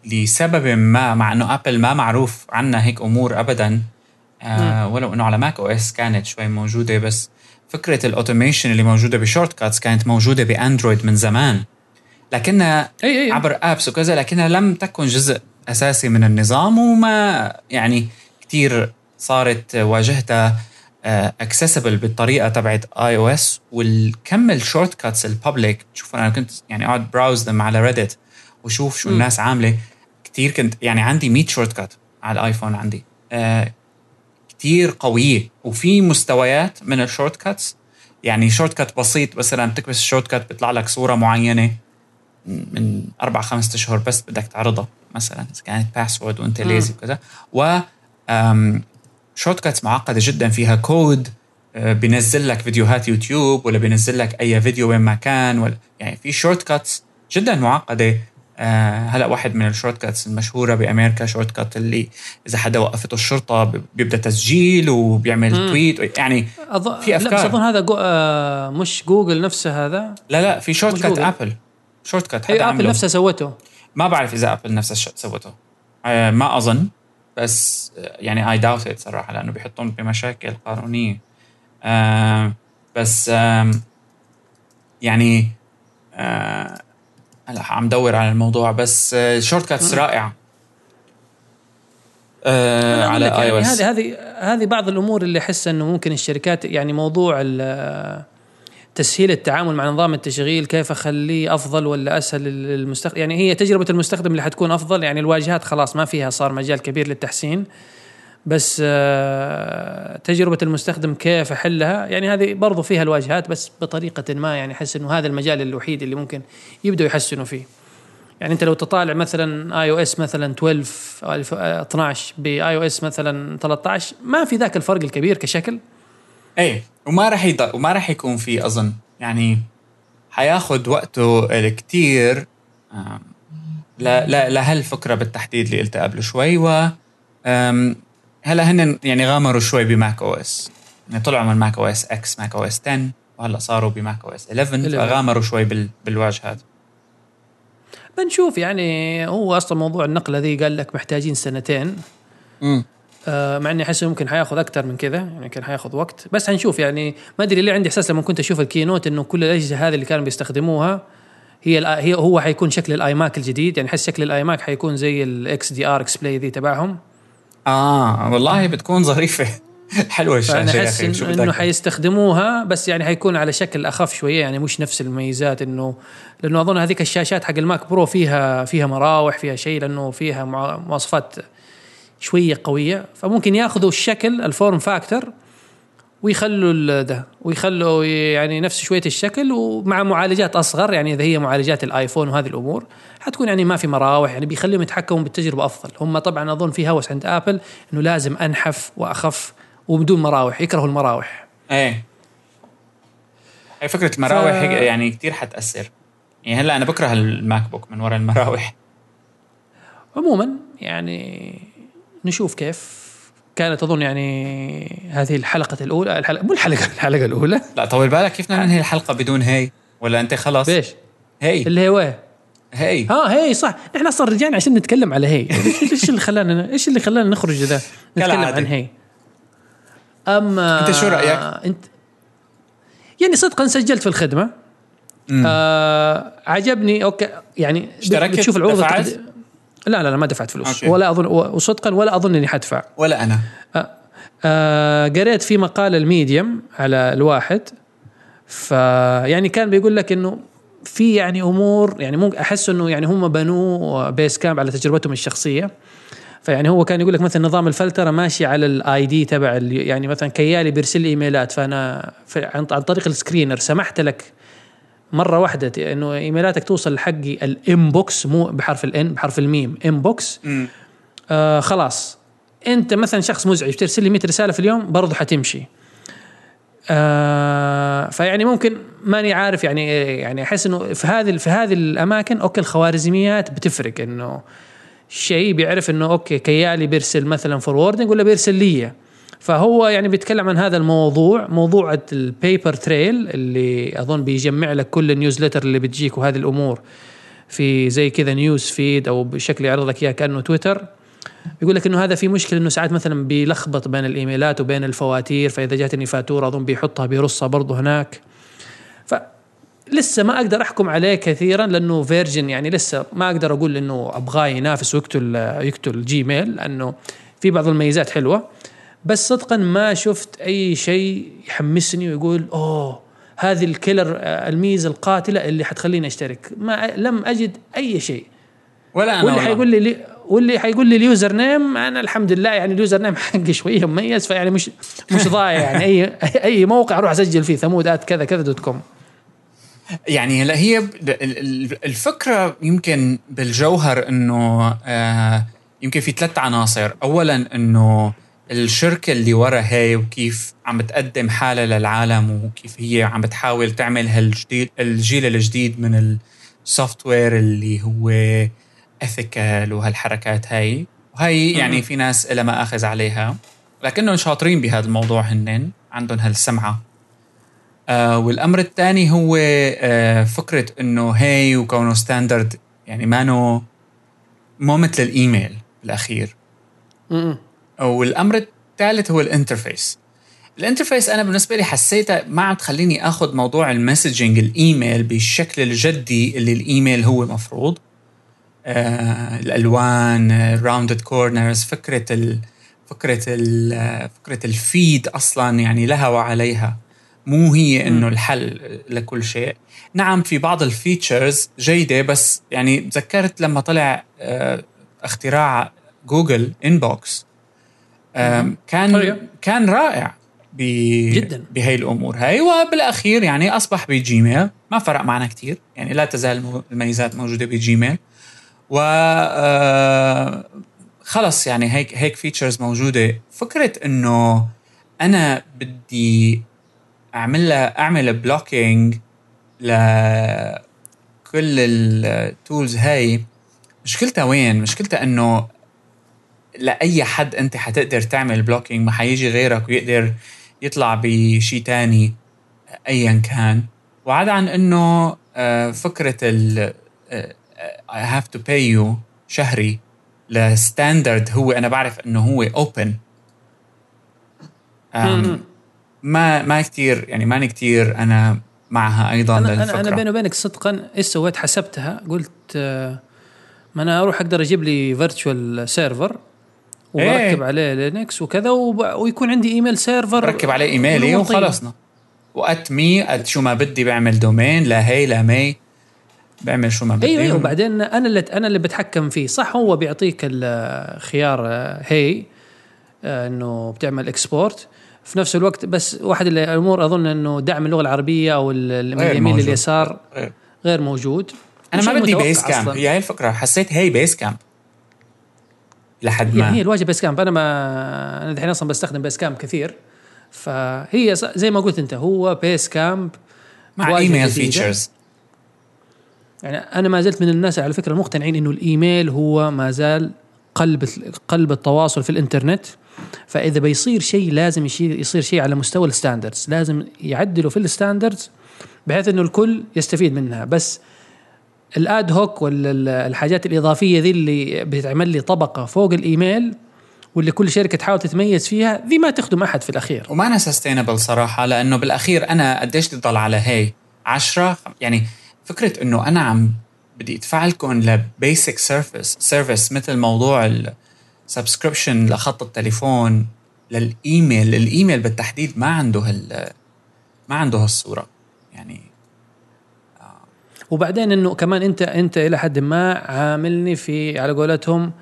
لسبب ما مع إنه ابل ما معروف عنها هيك أمور ابدا آه ولو إنه على Mac OS كانت شوي موجودة بس فكرة ال automation اللي موجودة ب Shortcuts كانت موجودة باندرويد من زمان. لكنها أي أي. عبر apps وكذا لكنها لم تكن جزء أساسي من النظام وما يعني كثير صارت واجهتها accessible آه، بالطريقة تبعت iOS والكم ال shortcuts ال public شوف أنا كنت يعني اقعد browse them على ريدت وشوف شو م. الناس عاملة. كثير كنت يعني عندي 100 shortcut على الايفون عندي. آه كثير قوية. وفي مستويات من ال shortcuts يعني shortcut بسيط مثلا بتكبس ال shortcut بيطلع لك صورة معينة. من أربع خمسة أشهر بس بدك تعرضها مثلا إذا كانت password وأنت lazy وكذا. و shortcuts معقدة جدا فيها كود آه، بينزل لك فيديوهات يوتيوب ولا بينزل لك أي فيديو وين ما كان ولا يعني في shortcuts جدا معقدة. آه هلأ واحد من ال shortcuts المشهورة بأمريكا shortcut اللي إذا حدا وقفته الشرطة بيبدأ تسجيل وبيعمل مم. tweet يعني في افكار لا بس أظن هذا جو آه مش جوجل نفسه هذا. لا لا في shortcut ابل shortcut حدا ابل نفسها سوته. ما بعرف إذا ابل نفسها سوته. آه ما أظن بس يعني اي داوت ات صراحة لأنه بيحطون بمشاكل قانونية. آه بس آه يعني آه هلا عم دور على الموضوع بس shortcuts رائعة. آه على iOS هذه هذه هذه بعض الأمور اللي أحس إنه ممكن الشركات يعني موضوع تسهيل التعامل مع نظام التشغيل كيف أخليه أفضل ولا أسهل للمستخدم؟ يعني هي تجربة المستخدم اللي حتكون أفضل يعني الواجهات خلاص ما فيها صار مجال كبير للتحسين. بس آه، تجربة المستخدم كيف أحلها؟ يعني هذه برضو فيها الواجهات بس بطريقة ما يعني أحس إنه هذا المجال الوحيد اللي ممكن يبدأوا يحسنوا فيه. يعني أنت لو تطالع مثلا iOS مثلا 12 أو 12 باي أو اس مثلا 13 ما في ذاك الفرق الكبير كشكل؟ إيه. وما راح يضل وما راح يكون في أظن. يعني حياخذ وقته الكتير لهالفكرة بالتحديد اللي قلتها قبل شوي و هلا هن يعني غامروا شوي ب Mac OS. يعني طلعوا من Mac OS X Mac OS 10 وهلا صاروا ب Mac OS 11 فغامروا شوي بالواجهات بنشوف يعني هو أصلا موضوع النقله ذي قال لك محتاجين سنتين. مع إني أحس ممكن حياخذ أكثر من كذا يعني يمكن حياخذ وقت. بس حنشوف يعني ما أدري ليه عندي إحساس لما كنت أشوف ال keynote إنه كل الأجهزة هذه اللي كانوا بيستخدموها هي هي هو حيكون شكل ال iMac الجديد. يعني أحس شكل ال iMac حيكون زي ال XDR display تبعهم. آه والله بتكون ظريفة. حلوة الشاشة يا أخي إنه حيستخدموها بس يعني حيكون على شكل أخف شوية. يعني مش نفس الميزات انه لأنه أظن هذيك الشاشات حق ال Mac Pro فيها فيها مراوح فيها شيء لأنه فيها مواصفات شوية قوية فممكن ياخذوا الشكل ال form factor ويخلوا ده ويخلوا يعني نفس شوية الشكل ومع معالجات أصغر يعني إذا هي معالجات الآيفون وهذه الأمور حتكون يعني ما في مراوح يعني بيخليهم يتحكموا بالتجربة أفضل. هم طبعا أظن في هوس عند آبل إنه لازم أنحف وأخف وبدون مراوح يكرهوا المراوح. إيه. هي فكرة المراوح ف... يعني كثير حتأثر. يعني هلأ أنا بكره ال MacBook من وراء المراوح. عموما يعني نشوف كيف كانت اظن يعني هذه الحلقة الأولى الحلقة مو الحلقة الحلقة الأولى. لا طول بالك كيف ننهي الحلقة بدون Hey؟ ولا أنت خلاص؟ بيش Hey. اللي هي وين Hey. آه Hey صح. إحنا أصلا رجعنا عشان نتكلم على Hey. إيش اللي خلانا إيش اللي خلانا نخرج ذا؟ نتكلم عن Hey. أما أنت شو رأيك؟ انت يعني صدقا سجلت في الخدمة. آه عجبني okay يعني اشتركت؟ بتشوف العروض لا لا لا ما دفعت فلوس. okay. ولا أظن وصدقا ولا أظن إني حدفع. ولا أنا. آه آه قريت في مقال ال Medium على الواحد. فيعني كان بيقول لك إنه في يعني أمور يعني ممكن أحس إنه يعني هم بنوا Basecamp على تجربتهم الشخصية. فيعني هو كان يقول لك مثلا نظام الفلترة ماشي على ال ID تبع يعني مثلا كيالي بيرسل لي إيميلات فأنا عن طريق ال screener سمحت لك مرة واحدة إنه إيميلاتك توصل لحقي ال inbox مو بحرف ال N بحرف الميم Imbox. آه خلاص. أنت مثلا شخص مزعج ترسل لي 100 رسالة في اليوم برضه حتمشي. آه فيعني ممكن ماني عارف يعني يعني أحس إنه في هذه في هذه الأماكن okay الخوارزميات بتفرق إنه شيء بيعرف إنه okay كيالي بيرسل مثلا forwarding ولا بيرسل لي فهو يعني بيتكلم عن هذا الموضوع موضوع ال Paper Trail اللي أظن بيجمع لك كل ال newsletter اللي بتجيك وهذه الأمور في زي كذا news feed أو بشكل يعرض لك إياه كأنه تويتر. يقول لك إنه هذا في مشكلة إنه ساعات مثلا بيلخبط بين الإيميلات وبين الفواتير فإذا جاتني فاتورة أظن بيحطها بيرصها برضه هناك. ف لسه ما أقدر أحكم عليه كثيرا لأنه version يعني لسه ما أقدر أقول إنه أبغاه ينافس ويقتل يقتل Gmail لأنه في بعض الميزات حلوة. بس صدقا ما شفت أي شيء يحمسني ويقول أوه هذه ال killer الميزة القاتلة اللي حتخليني أشترك. ما لم أجد أي شيء. ولا أنا واللي حيقول لي واللي حيقول لي ال username أنا الحمد لله يعني ال username حقي شوية مميز فيعني مش مش ضايع يعني. اي أي موقع أروح أسجل فيه ثمود كذا كذا dot com يعني هلا هي الفكرة يمكن بالجوهر إنه آه يمكن في ثلاث عناصر. اولا إنه الشركة اللي ورا Hey وكيف عم بتقدم حالها للعالم وكيف هي عم بتحاول تعمل هالجديد الجيل الجديد من ال software اللي هو ethical وهالحركات هاي. وهي يعني في ناس لها ما آخذ عليها. لكنهم شاطرين بهذا الموضوع هنن. عندهم هالسمعة. آه والأمر الثاني هو آه فكرة إنه هي وكونه standard يعني مانو مو مثل الايميل بالأخير. والامر الثالث هو ال interface. ال interface أنا بالنسبة لي حسيتها ما عم تخليني آخذ موضوع ال messaging الإيميل بالشكل الجدي اللي الإيميل هو مفروض آه الألوان rounded corners فكرة ال فكرة ال فكرة ال feed أصلا يعني لها وعليها. مو هي إنه الحل لكل شيء. نعم في بعض ال features جيدة بس يعني تذكرت لما طلع آه اختراع Google Inbox كان حلو. كان رائع جداً. بهي الأمور هاي وبالأخير يعني أصبح ب Gmail ما فرق معنا كتير يعني لا تزال الميزات موجودة ب Gmail و آه، خلص يعني هيك هيك features موجودة فكرة إنه أنا بدي أعمل لها أعمل blocking لكل ال tools هاي مشكلتها وين؟ مشكلتها إنه لأي حد أنت حتقدر تعمل blocking ما حيجي غيرك ويقدر يطلع بشيء تاني ايا كان. وعدا عن إنه آه، فكرة ال آه، I have to pay you شهري ل standard هو أنا بعرف إنه هو open. ما ما كثير يعني ماني كثير أنا معها أيضا أنا للفكره أنا بيني وبينك صدقا إيش سويت؟ حسبتها قلت آه، ما أنا أروح أقدر أجيب لي virtual server وبركب إيه. عليه لينكس وكذا وب- ويكون عندي إيميل server بركب عليه ايميلي. وخلصنا. و at me at شو ما بدي بعمل domain لا hey لا me. بعمل شو ما بدي. أيوه. أيوه وبعدين أنا اللي أنا اللي بتحكم فيه. صح هو بيعطيك الخيار آه، هي آه، إنه بتعمل export في نفس الوقت بس واحد الأمور أظن إنه دعم اللغة العربية أو اليمين. لليسار غير. موجود. أنا ما بدي Basecamp هي الفكرة. حسيت Hey Basecamp لحد ما. يعني هي الواجهه Basecamp أنا ما أنا الحين أصلا بستخدم Basecamp كثير. فهي زي ما قلت أنت هو Basecamp مع ايميل. features يعني أنا ما زلت من الناس على فكرة المقتنعين إنه الإيميل هو ما زال قلب قلب التواصل في الإنترنت. فإذا بيصير شيء لازم يصير شيء على مستوى ال standards لازم يعدلوا في ال standards بحيث إنه الكل يستفيد منها. بس ال ad hoc والحاجات الإضافية ذي اللي بتعمل لي طبقة فوق الإيميل واللي كل شركة تحاول تتميز فيها ذي ما تخدم أحد في الأخير. ومانه sustainable صراحة لأنه بالأخير أنا قديش بدي ضل على Hey؟ 10 يعني فكرة إنه أنا عم بدي أدفع لكم ل basic service service مثل موضوع ال subscription لخط التليفون للإيميل الإيميل بالتحديد ما عنده هال ما عنده هالصورة. وبعدين إنه كمان أنت أنت إلى حد ما عاملني في على قولتهم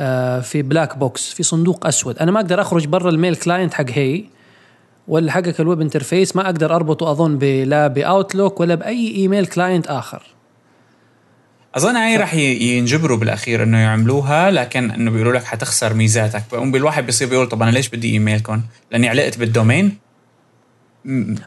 آه، في black box في صندوق أسود. أنا ما أقدر أخرج برا ال mail client حق Hey ولا حقك ال web interface ما أقدر أربطه أظن لا ب Outlook ولا بأي email client آخر. أظن هاي رح ي- ينجبروا بالأخير إنه يعملوها لكن إنه بيقولوا لك حتخسر ميزاتك. بقوم بالواحد بيصير بيقول طب أنا ليش بدي ايميلكم لأني علقت بال domain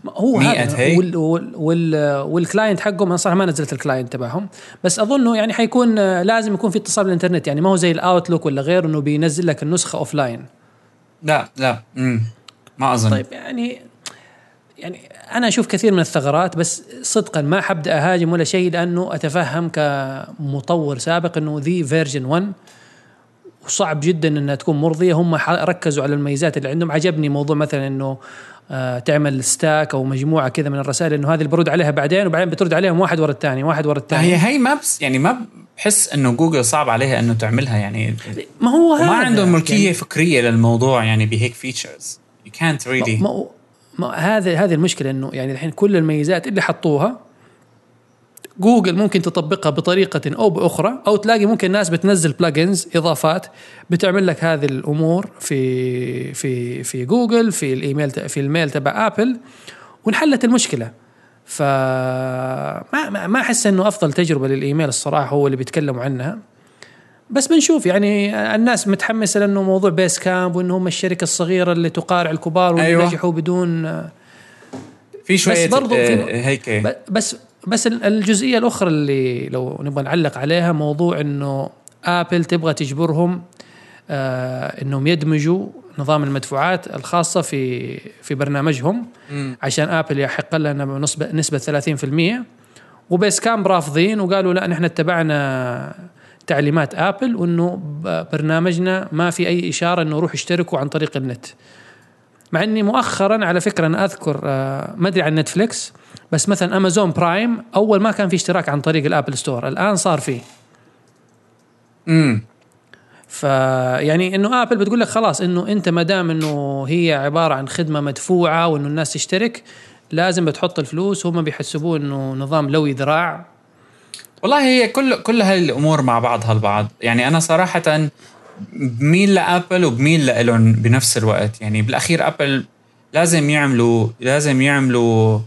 هو هذا. وال وال وال وال client حقهم أنا صراحة ما نزلت ال client تبعهم. بس اظنه يعني حيكون لازم يكون في اتصال بالإنترنت. يعني ما هو زي ال Outlook ولا غيره إنه بينزل لك النسخة offline لا لا. مم. ما أظن. طيب يعني يعني أنا أشوف كثير من الثغرات بس صدقا ما حبدأ أهاجم ولا شيء لأنه أتفهم كمطور سابق إنه ذي version 1 وصعب جدا إنها تكون مرضية. هم ركزوا على الميزات اللي عندهم. عجبني موضوع مثلا إنه تعمل stack أو مجموعة كذا من الرسائل إنه هذه اللي برد عليها بعدين وبعدين بترد عليهم واحد ورا الثاني واحد ورا الثاني. هي هي ما بس يعني ما بحس إنه جوجل صعب عليها إنه تعملها يعني ما هو هذا. وما عندهم ملكية يعني فكرية للموضوع يعني بهيك features can't really ما ما هذا هذه المشكلة إنه يعني الحين كل الميزات اللي حطوها جوجل ممكن تطبقها بطريقة أو بأخرى أو تلاقي ممكن ناس بتنزل plugins إضافات بتعمل لك هذه الأمور في في في جوجل في الإيميل في ال mail تبع آبل وانحلت المشكلة. ف ما ما- أحس إنه أفضل تجربة للإيميل الصراحة هو اللي بيتكلموا عنها. بس بنشوف يعني الناس متحمسة لأنه موضوع بيس كامب وإنه هم الشركة الصغيرة اللي تقارع الكبار واللي أيوة. نجحوا بدون في شوية برضو في- آه، هيك ب- بس بس ال- الجزئية الأخرى اللي لو نبغى نعلق عليها موضوع إنه آبل تبغى تجبرهم آه إنهم يدمجوا نظام المدفوعات الخاصة في في برنامجهم. مم. عشان آبل يحق لنا نسبة نسبة 30% و Basecamp رافضين وقالوا لا نحن اتبعنا تعليمات آبل وإنه برنامجنا ما في أي إشارة إنه روحوا اشتركوا عن طريق النت. مع إني مؤخرا على فكرة أنا أذكر آه، ما أدري عن نتفليكس بس مثلا Amazon Prime أول ما كان في اشتراك عن طريق ال Apple Store الآن صار فيه. امم فيعني إنه آبل بتقول لك خلاص إنه أنت ما دام إنه هي عبارة عن خدمة مدفوعة وإنه الناس تشترك لازم بتحط الفلوس. هم بيحسبوه إنه نظام لوي ذراع. والله هي كل كل هاي الأمور مع بعضها البعض. يعني أنا صراحة بميل لآبل وبميل لهم بنفس الوقت. يعني بالأخير آبل لازم يعملوا لازم يعملوا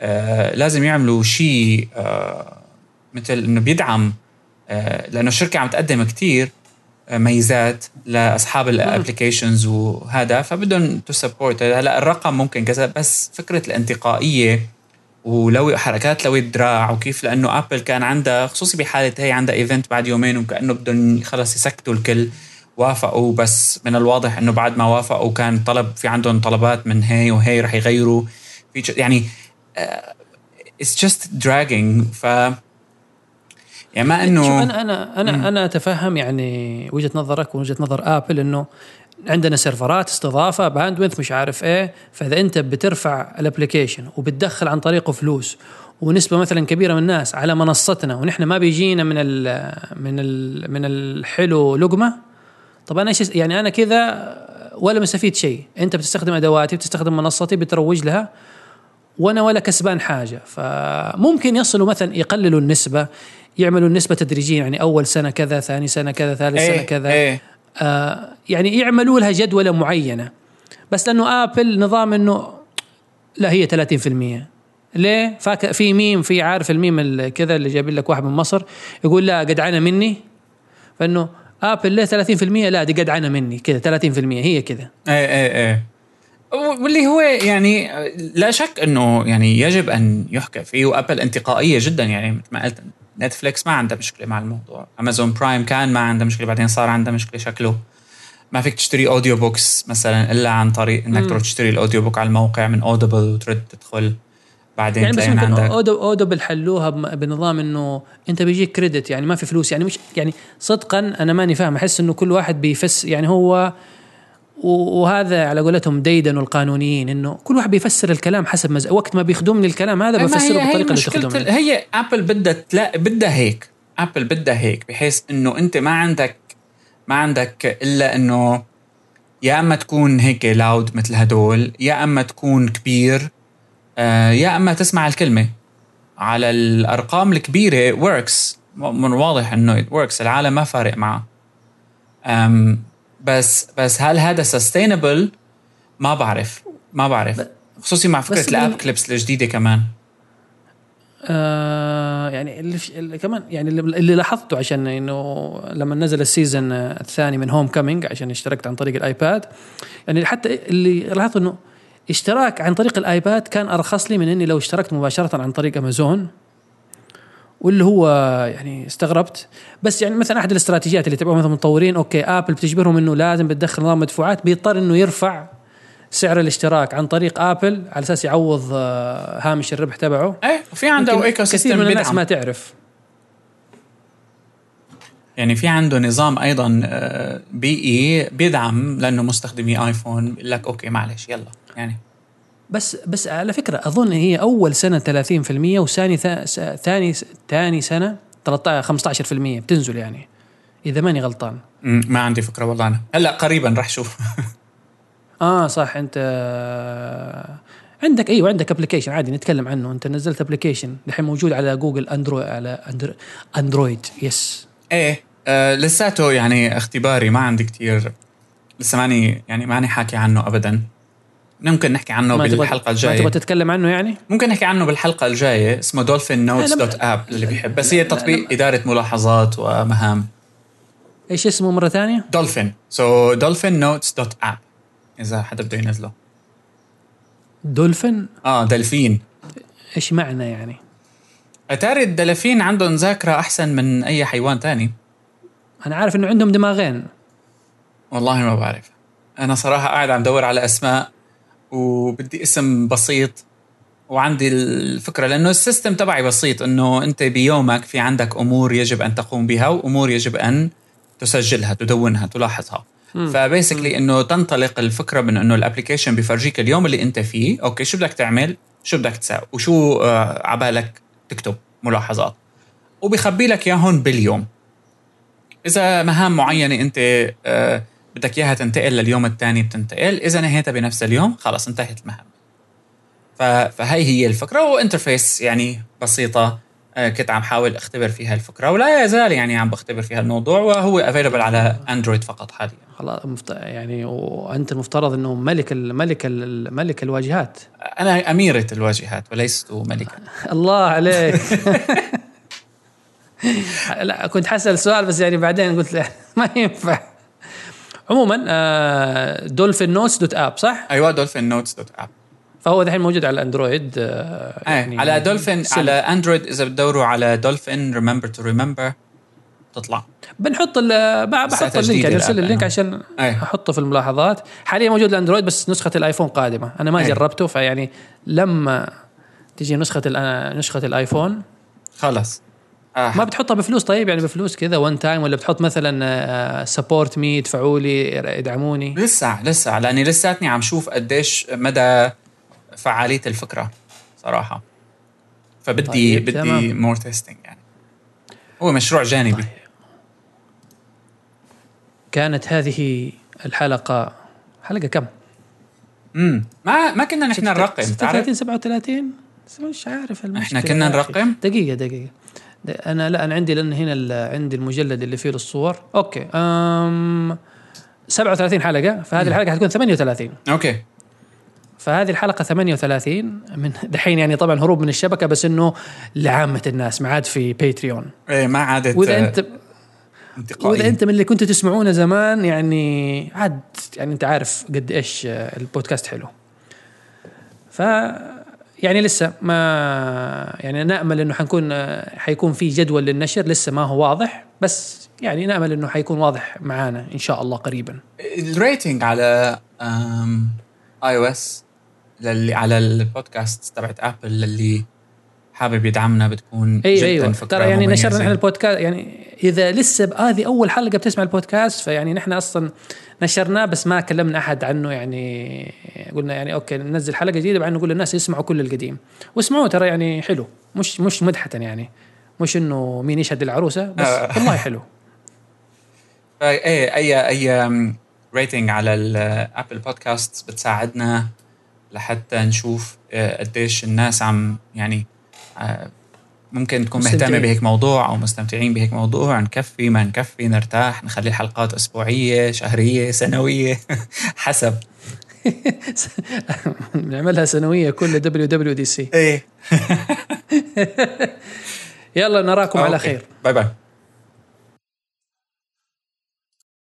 آه لازم يعملوا شيء آه مثل إنه بيدعم آه لأنه الشركة عم تقدم كثير ميزات لأصحاب ال applications وهذا فبدهم to support هلأ الرقم ممكن كذا بس فكرة الانتقائية ولو حركات لوي الدراع وكيف لأنه ابل كان عندها خصوصي بحالة هي عندها event بعد يومين وكأنه بدهم خلص يسكتوا الكل وافقوا بس من الواضح إنه بعد ما وافقوا كان طلب في عندهم طلبات من Hey و Hey رح يغيروا. يعني it's just dragging ف يعني ما انه أنا أنا أنا أنا أتفهم يعني وجهة نظرك ووجهة نظر آبل إنه عندنا سيرفرات استضافة bandwidth مش عارف إيه فإذا أنت بترفع ال application وبتدخل عن طريقه فلوس ونسبة مثلا كبيرة من الناس على منصتنا ونحن ما بيجينا من ال من ال من الحلو لقمة طب أنا إيش يعني أنا كذا ولا مستفيد شيء. أنت بتستخدم أدواتي بتستخدم منصتي بتروج لها وأنا ولا كسبان حاجة. فممكن يصلوا مثلا يقللوا النسبة يعملوا النسبة تدريجيا يعني أول سنة كذا ثاني سنة كذا ثالث إيه سنه كذا. إيه. آه يعني يعملوا لها جدولة معينة. بس لأنه آبل نظام إنه لا هي 30% ليه؟ فاك في ميم في عارف الميم ال- كذا اللي جايبين لك واحد من مصر يقول لا جدعنه مني. فإنه آبل ليه 30% لا دي جدعنه مني كذا 30% هي كذا. إيه إيه إيه. واللي هو يعني لا شك إنه يعني يجب أن يحكى فيه وأبل انتقائية جدا. يعني مثل ما قلت نتفليكس ما عندها مشكلة مع الموضوع. Amazon Prime كان ما عندها مشكلة بعدين صار عندها مشكلة شكله. ما فيك تشتري audiobooks مثلا إلا عن طريق إنك تروح تشتري ال audiobook على الموقع من Audible وترد تدخل. بعدين يعني بس عندك. اودو Audible حلوها بنظام إنه أنت بيجيك credit يعني ما في فلوس. يعني مش يعني صدقا أنا ماني فاهم. أحس إنه كل واحد بيفس يعني هو وهذا على قولتهم ديدن القانونيين إنه كل واحد بيفسر الكلام حسب مز... وقت ما بيخدمني الكلام هذا بفسره هي- بالطريقة اللي تخدمني ال- هي ابل بدها تلاقي بدها هيك ابل بدها هيك بحيث إنه أنت ما عندك ما عندك إلا إنه يا أما تكون هيك loud مثل هدول يا أما تكون كبير آه، يا أما تسمع الكلمة. على الأرقام الكبيرة works من واضح إنه works العالم ما فارق معه. بس بس هل هذا sustainable ما بعرف ما بعرف. خصوصي مع فكرة ال App Clips الجديدة كمان. آه يعني اللي, اللي كمان يعني اللي, اللي لاحظته عشان إنه لما نزل ال season الثاني من Homecoming عشان اشتركت عن طريق الآيباد يعني حتى اللي لاحظته إنه اشتراك عن طريق الآيباد كان أرخص لي من إني لو اشتركت مباشرة عن طريق أمازون. واللي هو يعني استغربت. بس يعني مثلا أحد الاستراتيجيات اللي يتبعوها مثلا المطورين okay آبل بتجبرهم إنه لازم بتدخل نظام مدفوعات بيضطر إنه يرفع سعر الاشتراك عن طريق آبل على أساس يعوض آه، هامش الربح تبعه. إيه وفي عنده eco كثير system من الناس ما تعرف. يعني في عنده نظام أيضا آه، بيئي بيدعم لأنه مستخدمي آيفون بيقول لك okay معلش يلا يعني. بس بس على فكرة أظن هي أول سنة 30% وثاني ثاني ثاني سنة 13 15% بتنزل يعني إذا ماني غلطان. ما عندي فكرة والله أنا. هلأ قريبا رح شوف. آه صح أنت عندك أيوه عندك application عادي نتكلم عنه. أنت نزلت application الحين موجود على جوجل اندرويد على. اندرويد yes إيه آه لساته يعني اختباري ما عندي كتير لسه ماني يعني ماني حاكي عنه ابدا. ممكن نحكي عنه ما بالحلقة ما الجاية. تبغى تتكلم عنه يعني؟ ممكن نحكي عنه بالحلقة الجاية اسمه Dolphin Notes dot app اللي بيحب. بس هي تطبيق إدارة ملاحظات ومهام. إيش اسمه مرة ثانية؟ Dolphin so Dolphin Notes dot app إذا حدا بده ينزله. دولفين آه دلفين إيش معنى يعني؟ أتاري الدلافين عندهم ذاكرة أحسن من أي حيوان تاني. أنا عارف إنه عندهم دماغين. والله ما بعرف. أنا صراحة قاعد عم دور على أسماء وبدي اسم بسيط وعندي الفكرة لأنه ال system تبعي بسيط إنه أنت بيومك في عندك أمور يجب أن تقوم بها وأمور يجب أن تسجلها تدونها تلاحظها. ف basically إنه تنطلق الفكرة من إنه ال application بيفرجيك اليوم اللي أنت فيه okay شو بدك تعمل؟ شو بدك تساوي؟ وشو آه عبالك تكتب ملاحظات. وبيخبي لك اياهم باليوم. إذا مهام معينة أنت آه بدك إياها تنتقل لليوم الثاني بتنتقل. إذا نهيتها بنفس اليوم خلص انتهت المهام. ف- فهي هي الفكرة و interface يعني بسيطة آه، كنت عم حاول اختبر فيها الفكرة ولا يزال يعني عم بختبر فيها الموضوع وهو available على اندرويد فقط حاليا. خلاص يعني وأنت المفترض إنه ملك ال ملك ال ملك الواجهات. أنا أميرة الواجهات وليست ملكه الله عليك. لا كنت حسأل سؤال بس يعني بعدين قلت لا ما ينفع. عموما Dolphin Notes dot app صح؟ أيوه Dolphin Notes dot app فهو دحين موجود على الاندرويد آه، يعني على دولفين على اندرويد إذا بتدوروا على Dolphin remember to remember تطلع بنحط بحط ال link يعني أرسل الآن. ال link عشان أي. أحطه في الملاحظات حاليا موجود الاندرويد بس نسخة الآيفون قادمة أنا ما أي. جربته فيعني لما تجي نسخة نسخة الآيفون خلص آه. ما بتحطها بفلوس طيب يعني بفلوس كذا one time ولا بتحط مثلا support me يدفعوا لي يدعموني لسه لسه لأني لساتني عم شوف قديش مدى فعالية الفكرة صراحة فبدي طيب، بدي تمام. more testing يعني هو مشروع جانبي طيب. كانت هذه الحلقة حلقة كم؟ امم ما ما كنا نحن نرقم 36 تعرف 37 بس مش عارف المشكلة إحنا كنا. نرقم؟ دقيقة دقيقة د- أنا لا أنا عندي لأن هنا عندي المجلد اللي فيه الصور okay أم 37 حلقة فهذه الحلقة حتكون 38 okay. فهذه الحلقة 38 من دحين يعني طبعا هروب من الشبكة بس إنه لعامة الناس ما عاد في Patreon إيه ما عادت وإذا أنت. وإذا أنت من اللي كنتوا تسمعونه زمان يعني عاد يعني أنت عارف قد إيش البودكاست حلو. ف يعني لسه ما يعني نأمل إنه حنكون حيكون في جدول للنشر لسه ما هو واضح بس يعني نأمل إنه حيكون واضح معانا إن شاء الله قريبا. ال rating على iOS للي على البودكاست تبعت Apple للي حابب يدعمنا بتكون أيوه جدا أيوه فكرة ترى يعني. نشرنا إحنا البودكاست يعني إذا لسه هذه أول حلقة بتسمع البودكاست فيعني نحن أصلا نشرناه بس ما كلمنا أحد عنه يعني قلنا يعني okay ننزل حلقة جديدة بعدين نقول للناس يسمعوا كل القديم واسمعوه ترى يعني حلو مش مش مدحه يعني مش إنه مين يشهد العروسة بس آه. والله حلو إيه أي أي rating على ال Apple Podcast بتساعدنا لحتى نشوف آه، قديش الناس عم يعني آه، ممكن تكون مستمتعين. بهيك موضوع أو مستمتعين بهيك موضوع. نكفي ما نكفي نرتاح نخلي الحلقات أسبوعية شهرية سنوية حسب. نعملها سنوية كل WWDC إيه. يلا نراكم على خير. باي باي.